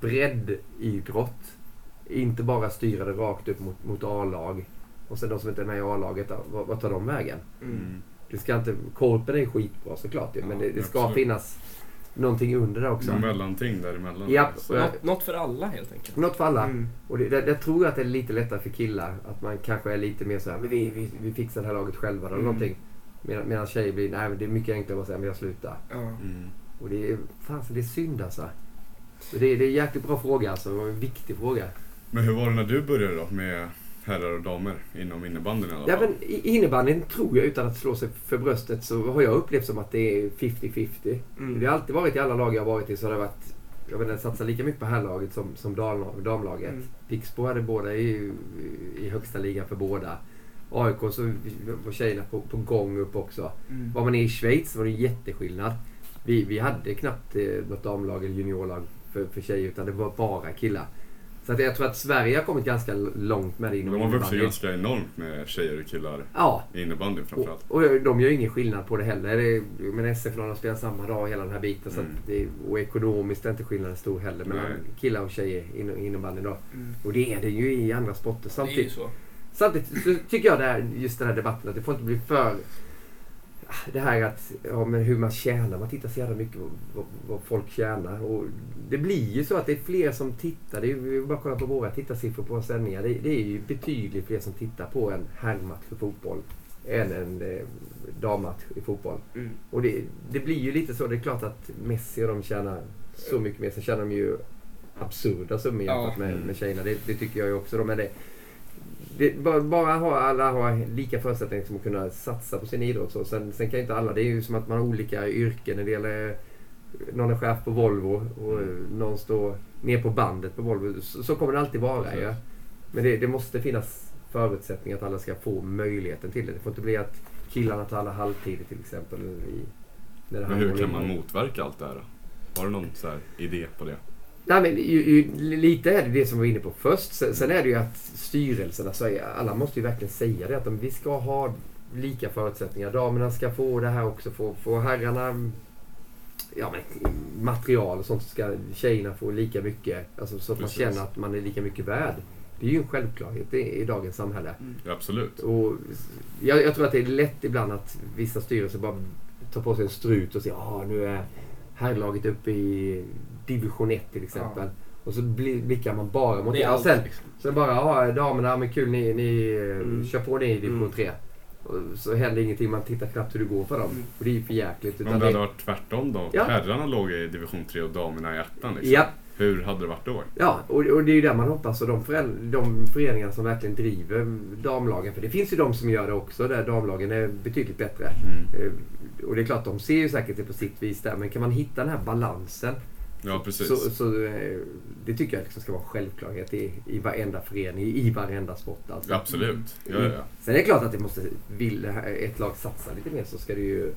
breddidrott. Inte bara styra det rakt upp mot, mot A-lag. Och sen de som inte är med i A-laget, vad, tar de vägen? Mm. Det ska inte, korpen är skitbra såklart ju, men det, det ska finnas någonting under det också. Mellanting däremellan. Japp. Så, Något, något för alla helt enkelt. Något för alla. Mm. Och det, det, jag tror att det är lite lättare för killar. Att man kanske är lite mer så här, men vi, vi, vi fixar det här laget själva eller Mm. någonting. Medan, medan tjejer blir, nej men det är mycket enklare att säga, men jag slutar. Ja. Mm. Och det är, fan så det är synd alltså. Så det, är- det är en jäkligt bra fråga alltså, och en viktig fråga. Men hur var det när du började då med herrar och damer inom innebandyn i alla Ja, fall? men i innebandyn tror jag, utan att slå sig för bröstet, så har jag upplevt som att det är 50-50. Mm. Det har alltid varit i alla lag jag har varit i så har det varit, jag vet inte, satsat lika mycket på herrlaget som, som dam, damlaget. Mm. Pixbo hade båda i, i högsta ligan för båda. AIK så var tjejerna på, på gång upp också. Mm. Var man är i Schweiz var det jätteskillnad. Vi, vi hade knappt eh, något damlag eller juniorlag för, för tjejer utan det var bara killar. Så att jag tror att Sverige har kommit ganska långt med det inom De har vuxit ganska enormt med tjejer och killar Ja, i innebandyn framförallt. och, och de gör ingen skillnad på det heller. Det, men SF-finalerna spelar samma dag hela den här biten. Så Mm. att det, och ekonomiskt är inte skillnaden stor heller mellan Nej. killar och tjejer inom innebandyn då. Mm. Och det är det ju i andra sporter. Det är ju Samtidigt, så. samtidigt så tycker jag det här, just den här debatten att det får inte bli för... Det här att, ja, men hur man tjänar. Man tittar så jävla mycket på vad, vad folk tjänar. Och det blir ju så att det är fler som tittar. Det är ju bara kolla på våra tittarsiffror på våra sändningar. Det, det är ju betydligt fler som tittar på en herrmatch för fotboll än en eh, dammatch i fotboll. Mm. Och det, det blir ju lite så. Det är klart att Messi och de tjänar så mycket mer. Sen tjänar de ju absurda summor jämfört Ja. med, med tjejerna. Det, det tycker jag ju också. Men det, det, bara, bara ha, alla har lika förutsättningar som att kunna satsa på sin idrott. Så. Sen, sen kan inte alla. Det är ju som att man har olika yrken. När det gäller, någon är chef på Volvo och någon står ner på bandet på Volvo. Så, så kommer det alltid vara. Precis. Ja. Men det, det måste finnas förutsättningar att alla ska få möjligheten till det. Det får inte bli att killarna tar alla halvtider till exempel. I, Men hur kan man motverka allt det här? Har du någon idé på det? Nej, men ju, ju, lite är det det som vi var inne på först. Sen, sen är det ju att styrelserna, är, alla måste ju verkligen säga det. Att de, vi ska ha lika förutsättningar. Damerna ska få det här också. Få, få herrarna ja, men, material och sånt. så Ska tjejerna få lika mycket. Alltså, så att man Precis. känner att man är lika mycket värd. Det är ju en självklarhet i, i dagens samhälle. Ja, absolut. Och jag, jag tror att det är lätt ibland att vissa styrelser bara tar på sig en strut och säger att nu är herrlaget uppe i division 1 till exempel. Och så bli- blickar man bara mot Det det. Och sen, liksom. sen bara, ja damerna, men kul ni, ni Mm. kör på ni i division Mm. 3. Och så händer ingenting, man tittar knappt hur det går för dem. Mm. Och det är ju för jäkligt. Men Utan om det hade det, varit tvärtom då? Ja. Herrarna låg i division 3 och damerna i ettan liksom. ja, Hur hade det varit då? ja och, och det är ju där man hoppas. Och de, de föreningar som verkligen driver damlagen. För det finns ju de som gör det också, där damlagen är betydligt bättre. Mm. Eh, Och det är klart, de ser ju säkert det på sitt vis där. Men kan man hitta den här balansen. Ja, precis. Så, så, eh, det tycker jag liksom ska vara en självklarhet i, i varenda förening, i varenda sport. Alltså. Absolut. Ja, ja, ja. Sen är det klart att det måste, vill det ett lag satsa lite mer så ska det ju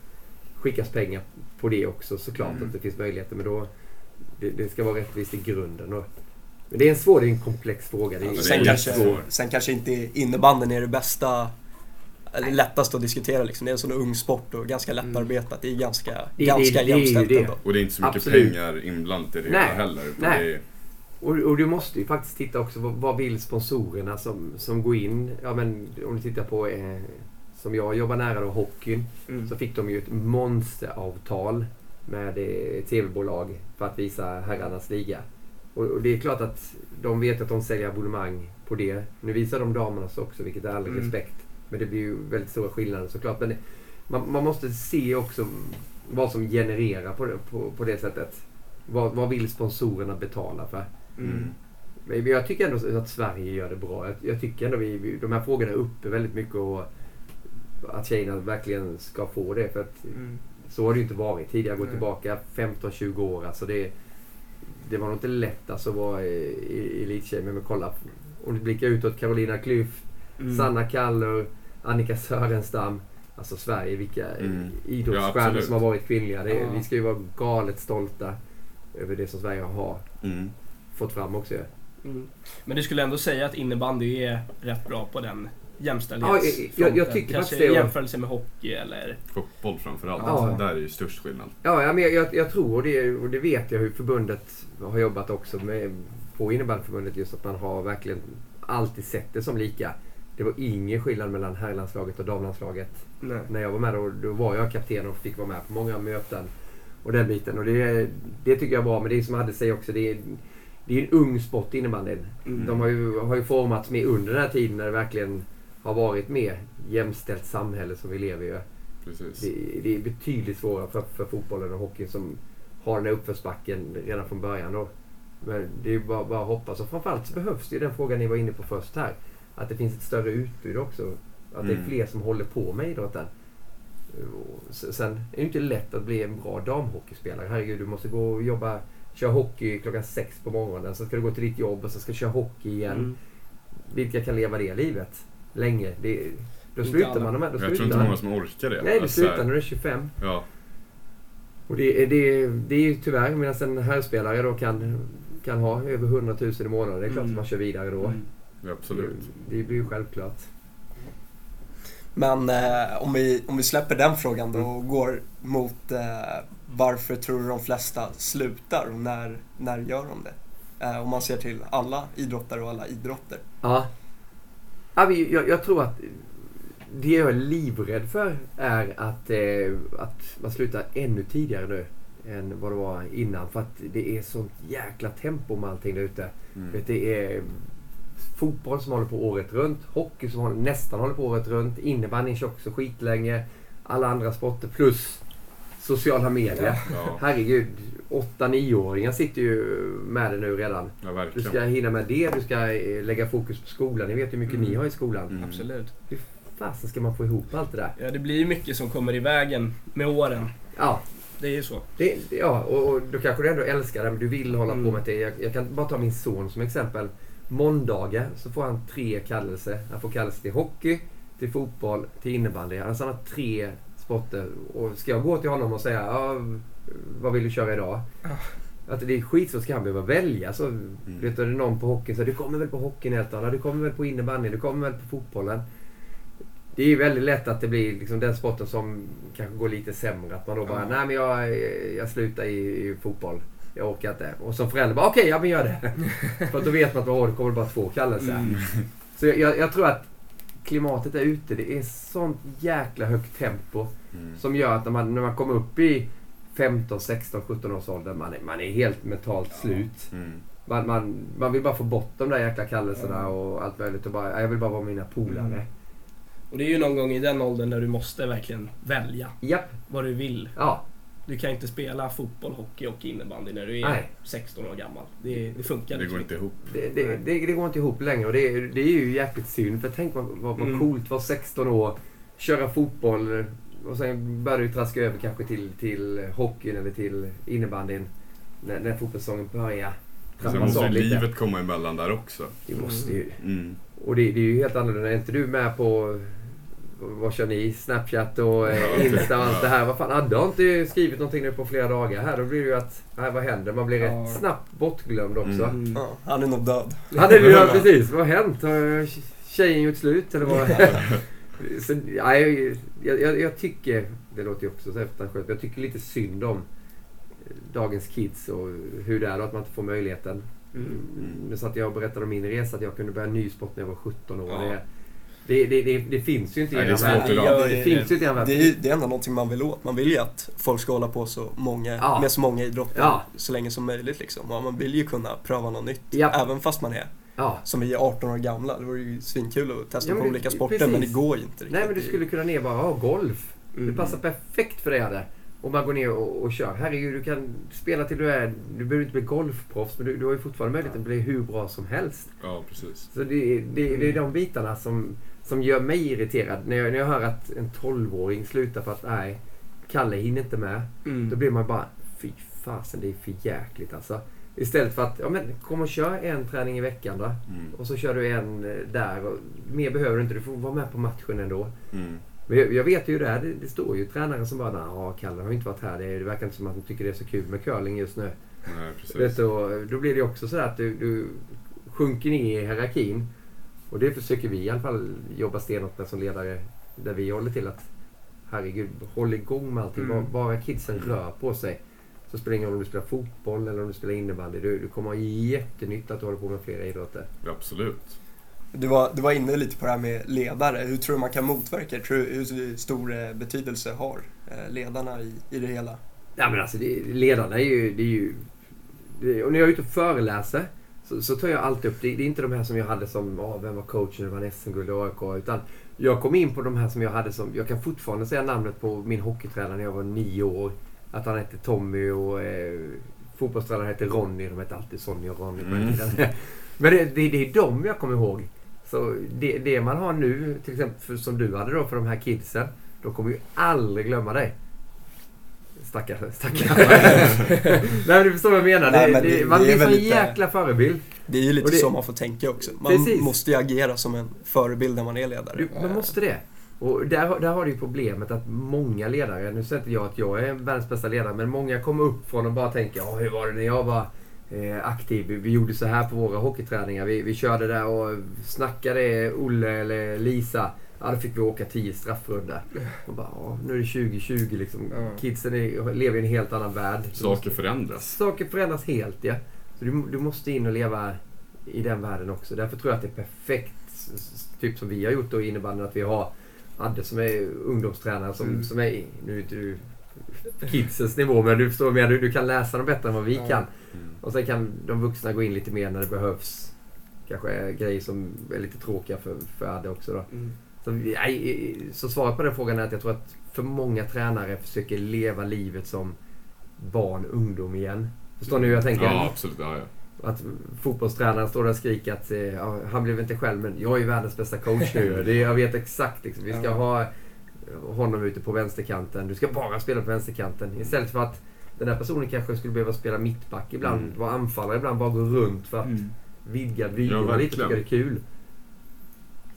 skickas pengar på det också såklart. Mm. Att det finns möjligheter. Men då, det, det ska vara rättvist i grunden. Och, men det är en svår, det är en komplex fråga. Det är, Sen kanske, sen kanske inte innebandyn är det bästa eller lättast att diskutera liksom. Det är en sån ung sport och ganska lättarbetat. Det är ganska, det- ganska det jämställt det. ändå. Och det är inte så mycket Absolut. pengar inblandat i det Nej. heller. Nej. Det är, Och, och du måste ju faktiskt titta också, vad, vad vill sponsorerna som, som går in? Ja men om du tittar på, eh, som jag jobbar nära då, hockeyn. Mm. Så fick de ju ett monsteravtal med eh, tv-bolag för att visa herrarnas liga. Och, och det är klart att de vet att de säljer abonnemang på det. Nu visar de damernas också, vilket är all Mm. respekt. Men det blir ju väldigt stora skillnader såklart. Men man, man måste se också vad som genererar på det, på, på det sättet. Vad, vad vill sponsorerna betala för? Mm. Men jag tycker ändå att Sverige gör det bra. Jag, jag tycker ändå vi, de här frågorna är uppe väldigt mycket och att tjejerna verkligen ska få det. För att Mm. Så har det ju inte varit tidigare. Gå Nej. tillbaka 15-20 år. Alltså det, det var nog inte lätt alltså att vara elittjej. Men kolla. Om du blickar utåt. Carolina Klüft, Mm. Sanna Kallur, Annika Sörenstam. Alltså Sverige, vilka Mm. Ja, idrottsstjärnor absolut. som har varit kvinnliga. Det, Ja. Vi ska ju vara galet stolta över det som Sverige har mm. fått fram också. Mm. Men du skulle ändå säga att innebandy är rätt bra på den Ja, jämställdhetsfronten? jag- jag tycker Kanske faktiskt det, i jämförelse med hockey eller... Fotboll framförallt. Ja. Där är ju störst skillnad. Ja, ja men jag, jag, jag tror och det, och det vet jag hur förbundet har jobbat också med, på innebandyförbundet just att man har verkligen alltid sett det som lika. Det var ingen skillnad mellan herrlandslaget och damlandslaget. Nej. När jag var med då, då var jag kapten och fick vara med på många möten. Och den biten. Och det, det tycker jag är bra. Men det är som Adde säger också. Det är, det är en ung sport innebandyn. Mm. De har ju, har ju formats med under den här tiden när det verkligen har varit mer jämställt samhälle som vi lever i. Det, det är betydligt svårare för, för fotbollen och hockeyn som har den här uppförsbacken redan från början. Då. Men det är bara, bara att hoppas. Och framförallt så behövs det ju den frågan ni var inne på först här. Att det finns ett större utbud också. Att det är Mm. fler som håller på med idrotten. Sen är det inte lätt att bli en bra damhockeyspelare. Herregud, du måste gå och jobba, köra hockey klockan sex på morgonen. Sen ska du gå till ditt jobb och sen ska du köra hockey igen. Mm. Vilka kan leva det livet länge? Det, då Inte slutar alla. man med. Då Jag tror inte många som orkar det. Nej, du Alltså, så här- slutar när du är 25. Ja, Och det, är- det, är- det är ju tyvärr, medan en herrspelare då kan, kan ha över 100 000 i månaden. Det är klart Mm. att man kör vidare då. Mm. ja, absolut. Det blir ju självklart. Men eh, om, vi, om vi släpper den frågan då och går mot eh, varför tror du de flesta slutar och när, när gör de det? Eh, om man ser till alla idrottare och alla idrotter. Ja. Jag, jag tror att det jag är livrädd för är att, eh, att man slutar ännu tidigare nu än vad det var innan. För att det är sånt jäkla tempo med allting där ute. Mm. Det är fotboll som håller på året runt, hockey som håller, nästan håller på året runt, innebandy kör också skitlänge, alla andra sporter plus sociala medier. Ja, Herregud, 8-9-åringar sitter ju med det nu redan. ja Du ska hinna med det, du ska eh, lägga fokus på skolan. Ni vet hur mycket Mm. ni har i skolan. Mm. Absolut. Hur fasen ska man få ihop allt det där? Ja, det blir ju mycket som kommer i vägen med åren. Ja, Det är ju så. det, ja och, och då kanske du ändå älskar det, men du vill hålla på Mm. med det. Jag, jag kan bara ta min son som exempel. Måndagar så får han tre kallelser. Han får kallelse till hockey, till fotboll, till innebandy. Alltså han har tre sporter. Och ska jag gå till honom och säga ja, vad vill du köra idag? Att det är skitsvårt, ska han behöva välja? Så, vet du, är det någon på hockeyn säger du kommer väl på hockeyn du kommer väl på innebandy, du kommer väl på fotbollen. Det är ju väldigt lätt att det blir liksom den sporten som kanske går lite sämre. Att man då bara, Ja. nej men jag, jag slutar i, i fotboll. Jag orkar inte. Och som förälder bara, okej, ja men gör det. För att då vet man att det kommer bara två kallelser. Mm. Så jag, jag, jag tror att klimatet där ute, det är sånt jäkla högt tempo. Mm. Som gör att när man, när man kommer upp i 15, 16, 17 års ålder, man är, man är helt mentalt slut. Mm. Man, man, man vill bara få bort de där jäkla kallelserna och allt möjligt. Och bara, jag vill bara vara med mina polare. Mm. Och det är ju någon gång i den åldern där du måste verkligen välja Japp, vad du vill. ja. Du kan inte spela fotboll, hockey och innebandy när du är Nej. 16 år gammal. Det, det funkar Det går inte ihop. Det, det, det, det går inte ihop längre och det, är- det är ju jäkligt synd. För tänk vad, vad, vad Mm. coolt, vara 16 år, köra fotboll och sen börjar du traska över kanske till, till hockeyn eller till innebandyn när, när fotbollssäsongen börjar. Sen måste ju lite. livet komma emellan där också. Det måste ju. Mm. Och det, det är ju helt annorlunda. Är inte du med på vad kör ni? Snapchat och eh, Ja. Insta och allt det här. Vad fan, Adde har inte skrivit någonting nu på flera dagar här. Då blir det ju att, nej, vad händer? Man blir Ja. rätt snabbt bortglömd också. Mm. Mm. Ja, han är nog död. Det är ju precis. Vad har hänt? Har tjejen gjort slut eller vad? så, ja, jag, jag, jag tycker, det låter ju också så eftertankfullt, men jag tycker lite synd om eh, dagens kids och hur det är då att man inte får möjligheten. Mm. Nu satt jag och berättade om min resa att jag kunde börja ny sport när jag var 17 år. Ja. Det, det, det, det, det finns ju inte i det är er svårt värld. idag. Det, finns ju inte i värld. Det är, det är ändå någonting man vill åt. Man vill ju att folk ska hålla på så många, Ja. med så många idrotter Ja. så länge som möjligt. Liksom. Och man vill ju kunna pröva något nytt. Ja. Även fast man är Ja. som vi är 18 år gamla. Det vore ju svinkul att testa Ja, på det- olika sporter precis. men det går ju inte riktigt. Nej men du skulle kunna ner bara, ja, golf. Det Mm. passar perfekt för dig Adde. Om man går ner och, och kör. Herregud, du kan spela till du är... Du behöver inte bli golfproffs men du, du har ju fortfarande möjlighet att bli hur bra som helst. Ja, precis. Så det, det, det är de bitarna som, som gör mig irriterad. När jag, när jag hör att en 12-åring slutar för att nej, Kalle hinner inte med. Mm. Då blir man bara, fy fasen det är för jäkligt alltså. Istället för att, ja men kom och kör en träning i veckan då. Mm. Och så kör du en eh, där. Och mer behöver du inte, du får vara med på matchen ändå. Mm. Men jag, jag vet ju det här, det, det står ju tränare som bara, ja Kalle har ju inte varit här. Det, det verkar inte som att han tycker det är så kul med curling just nu. Nej, precis. och då blir det också så att du, du sjunker ner i hierarkin. Och det försöker vi i alla fall jobba stenhårt med som ledare. Där vi håller till att, herregud, håll igång med allting. Mm. Bara, bara kidsen rör på sig. Så spelar det ingen roll om du spelar fotboll eller om du spelar innebandy. Du, du kommer ha jättenytta att du håller på med flera idrotter. Absolut. Du var, du var inne lite på det här med ledare. Hur tror du man kan motverka det? Hur stor eh, betydelse har eh, ledarna i, i det hela? Ja men alltså det, ledarna är ju... Det är ju det, och när jag är ute och föreläser så, så tar jag alltid upp, det, det är inte de här som jag hade som, åh, vem var coachen när vann SM-guld i AIK. Utan jag kom in på de här som jag hade som, jag kan fortfarande säga namnet på min hockeytränare när jag var nio år. Att han hette Tommy och eh, fotbollstränaren hette Ronny. De hette alltid Sonny och Ronny på Mm. Men det, det, det är de jag kommer ihåg. Så det, det man har nu, till exempel för, som du hade då för de här kidsen. De kommer ju aldrig glömma dig. Stackare, stackare. Nej du förstår vad jag menar. Nej, det, men det, man det är blir en lite- jäkla förebild. Det är ju lite det- så man får tänka också. Man Precis. måste ju agera som en förebild när man är ledare. Du, man måste det. Och där, har- där har du ju problemet att många ledare, nu säger inte jag att jag är världens bästa ledare, men många kommer upp från och bara tänker ja hur var det när jag var eh, aktiv? Vi, vi gjorde så här på våra hockeyträningar. Vi, vi körde där och snackade Olle eller Lisa. Ja, då fick vi åka 10 straffrundor. Och bara, ja, nu är det 2020 liksom. Ja. Kidsen är, lever i en helt annan värld. Saker förändras. Saker förändras helt ja. Så du, du måste in och leva i den världen också. Därför tror jag att det är perfekt, typ som vi har gjort då i innebandyn, att vi har Adde som är ungdomstränare som, Mm. som är, nu är inte du kidsens nivå, men du förstår mer, du, du kan läsa dem bättre än vad vi Ja. kan. Mm. Och sen kan de vuxna gå in lite mer när det behövs. kanske grejer som är lite tråkiga för, för Adde också då. Mm. Så, nej, så svaret på den frågan är att jag tror att för många tränare försöker leva livet som barn, ungdom igen. Förstår ni hur jag tänker? Ja, absolut. Ja, ja. Att fotbollstränaren står där och skriker att eh, ja, han blev inte själv men jag är världens bästa coach nu. Det, jag vet exakt. Liksom. Vi ska Ja. ha honom ute på vänsterkanten. Du ska bara spela på vänsterkanten. Istället för att den här personen kanske skulle behöva spela mittback ibland. Mm. Vara anfallare ibland. Bara gå runt för att Mm. vidga Ja, vyerna lite och verkligen. tycka det är kul.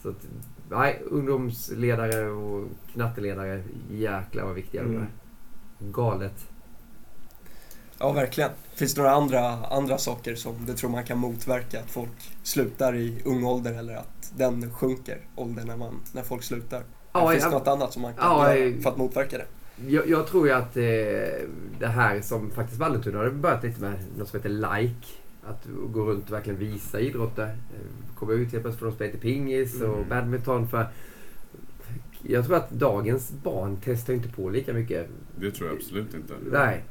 Så att, nej, ungdomsledare och knatteledare. Jäklar vad viktiga de Mm. är. Galet. Ja, verkligen. Finns det några andra, andra saker som du tror man kan motverka att folk slutar i ung ålder eller att den sjunker, åldern när, man, när folk slutar? Ja, Finns det jag- något annat som man kan Ja, göra för att motverka det? Jag, jag tror ju att eh, det här som faktiskt Vallentuna har börjat lite med, något som heter like. Att gå runt och verkligen visa idrotter. Eh, Komma ut helt plötsligt för de spelar lite pingis och Mm. badminton. För jag tror att dagens barn testar inte på lika mycket. Det tror jag absolut inte. Nej.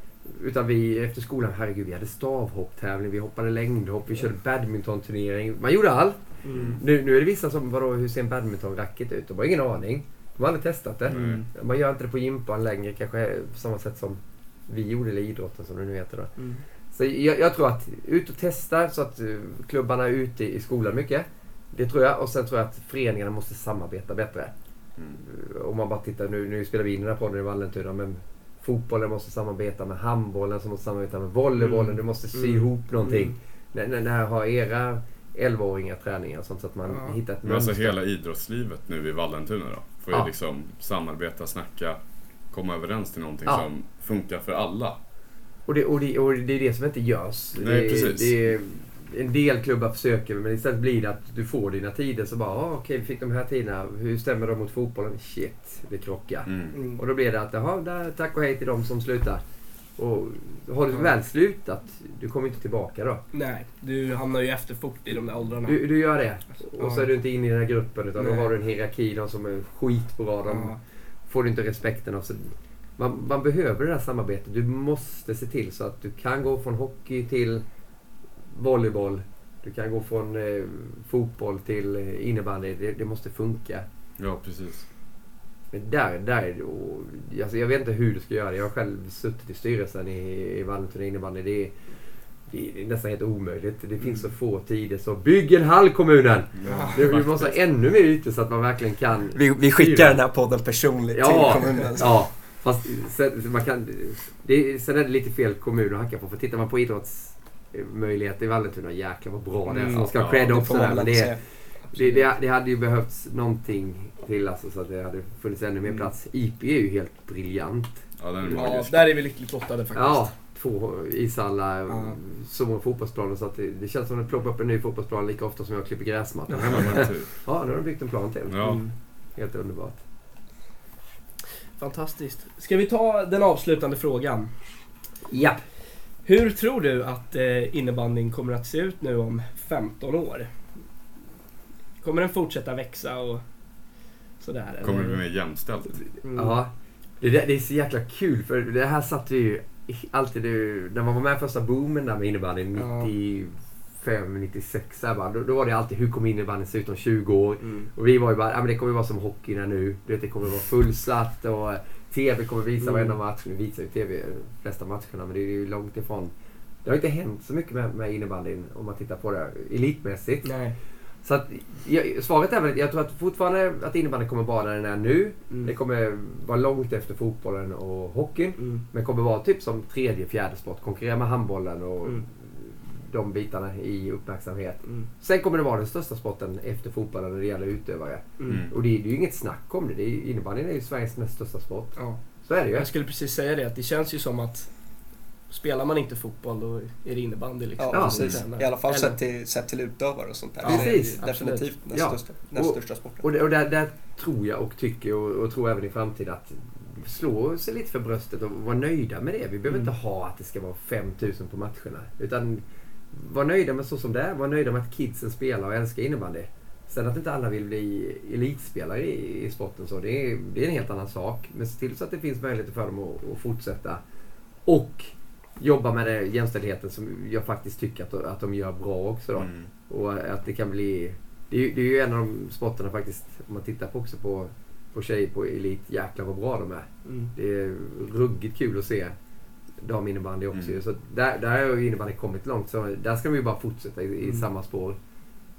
Utan vi efter skolan, herregud, vi hade stavhopptävling, vi hoppade längdhopp, vi körde badmintonturnering. Man gjorde allt. Mm. Nu, nu är det vissa som, vadå, hur ser en badmintonracket ut? De har ingen aning. De har aldrig testat det. Mm. Man gör inte det på gympan längre, kanske på samma sätt som vi gjorde, eller idrotten som det nu heter. Då. Mm. Så jag, jag tror att ut och testa så att eh, klubbarna är ute i skolan mycket. Det tror jag. Och sen tror jag att föreningarna måste samarbeta bättre. Mm. Eh, Om man bara tittar, nu, nu spelar vi in den här podden i Vallentuna, men fotbollen måste samarbeta med handbollen som måste samarbeta med volleybollen. Mm. Du måste sy Mm. ihop någonting. Mm. När, när, när har era 11-åringar träningar sånt så att man Ja. hittar ett Men alltså mönster? hela idrottslivet nu i Vallentuna då? Får ju Ja. liksom samarbeta, snacka, komma överens till någonting Ja. som funkar för alla. Och det, och, det, och det är det som inte görs. Nej, det, precis. Det en del klubbar försöker men istället blir det att du får dina tider så bara ah, okej vi fick de här tiderna. Hur stämmer de mot fotbollen? Shit, det krockar. Mm. Mm. Och då blir det att jaha, där, tack och hej till de som slutar. Och har du väl slutat, du kommer inte tillbaka då. Nej, du hamnar ju efter fort i de där åldrarna. Du, du gör det. Och så är du inte inne i den här gruppen utan då Nej. har du en hierarki, de som är skitbra. De Ja. får du inte respekten av. Så man, man behöver det här samarbetet. Du måste se till så att du kan gå från hockey till volleyboll. Du kan gå från eh, fotboll till eh, innebandy. Det, det måste funka. Ja, precis. Men där, där och, alltså jag vet inte hur du ska göra det. Jag har själv suttit i styrelsen i, i Vallentuna innebandy. Det är, det är nästan helt omöjligt. Det finns så få tider. Så bygg en hall kommunen! Ja. Det, vi måste ha ännu mer ytor så att man verkligen kan Vi, vi skickar styra. den här podden personligt Ja, till kommunen. Ja, fast sen, man kan, det, sen är det lite fel kommun att hacka på. För tittar man på idrottsmöjligheter i Vallentuna, jäklar vad bra det är. Så Mm, man ska ha ja, cred Det också där. Men det, det, det, det hade ju behövts någonting till alltså, så att det hade funnits ännu mer Mm. plats. IP är ju helt briljant. Ja, den är Ja, där är vi lyckligt lottade faktiskt. Ja, två ishallar, Ja. så många fotbollsplaner så att det, det känns som att det ploppar upp en ny fotbollsplan lika ofta som jag klipper gräsmattan Ja, hemma. typ. Ja, nu har de byggt en plan till. Ja. Mm. Helt underbart. Fantastiskt. Ska vi ta den avslutande frågan? Japp. Hur tror du att eh, innebandyn kommer att se ut nu om 15 år? Kommer den fortsätta växa och sådär? eller? Kommer det bli mer jämställt? Mm. Ja, det, det är så jäkla kul för det här satt vi ju alltid nu, när man var med i första boomen där med innebandyn Ja. 95, 96 där bara, då, då var det alltid hur kommer innebandyn se ut om 20 år? Mm. Och vi var ju bara, ja men det kommer vara som hockeyn nu. Du vet, det kommer vara fullsatt och TV kommer visa Mm. varenda match. Nu visar ju TV de flesta matcherna men det är ju långt ifrån. Det har inte hänt så mycket med, med innebandyn om man tittar på det elitmässigt. Nej. Så att, jag, svaret är väl, jag tror att fortfarande att innebandyn kommer vara där den är nu. Mm. Det kommer vara långt efter fotbollen och hockeyn. Mm. Men kommer vara typ som tredje, fjärde sport. Konkurrera med handbollen och Mm. De bitarna i uppmärksamhet. Mm. Sen kommer det vara den största sporten efter fotbollen när det gäller utövare. Mm. Mm. Och det, det är ju inget snack om det. det är, innebandyn är ju Sveriges näst största sport. Ja. Så är det ju. Jag skulle precis säga det, att det känns ju som att spelar man inte fotboll då är det innebandy liksom. Ja, precis. Eller- I alla fall eller- sett till, sett till utövare och sånt där. Ja, det är precis, definitivt näst, Ja. största, näst Och- största sporten. Och, det, och där, där tror jag och tycker och, och tror även i framtiden att slå sig lite för bröstet och vara nöjda med det. Vi behöver Mm. inte ha att det ska vara 5000 på matcherna. Utan var nöjda med så som det är. Var nöjda med att kidsen spelar och älskar innebandy. Sen att inte alla vill bli elitspelare i, i sporten så, det är, det är en helt annan sak. Men se till så att det finns möjligheter för dem att, att fortsätta. Och jobba med det, jämställdheten som jag faktiskt tycker att, att de gör bra också. Då. Mm. Och att det kan bli... Det är, ju- det är ju en av de sporterna faktiskt, om man tittar på också på, på tjejer på elit, jäklar vad bra de är. Mm. Det är ruggigt kul att se daminnebandy också. Mm. Så där, där har ju innebandy kommit långt. Så där ska vi ju bara fortsätta i, i Mm. samma spår.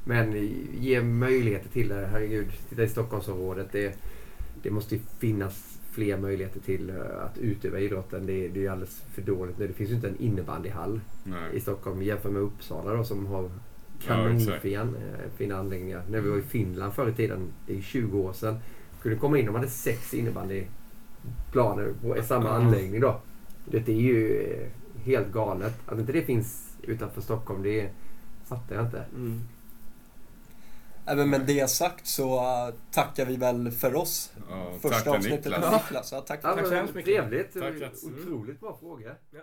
Men ge möjligheter till det. Herregud, titta i Stockholmsområdet. Det, det måste ju finnas fler möjligheter till eh, att utöva idrotten. Det, det är ju alldeles för dåligt nu. Det finns ju inte en innebandyhall i Nej. Stockholm jämfört med Uppsala då, som har Ja, kanonfina eh, fina anläggningar. När vi var i Finland förr i tiden, det är 20 år sedan, kunde komma in och de hade sex innebandyplaner på i samma Ja. anläggning då. Det är ju eh, helt galet. Att inte det finns utanför Stockholm, det fattar jag inte. Mm. Även med det sagt så uh, tackar vi väl för oss. Ja, Första tack till avsnittet Niklas. med Niklas. Ja, tack. Ja, Tack så hemskt mycket. Trevligt. Tack. Otroligt bra fråga. Ja.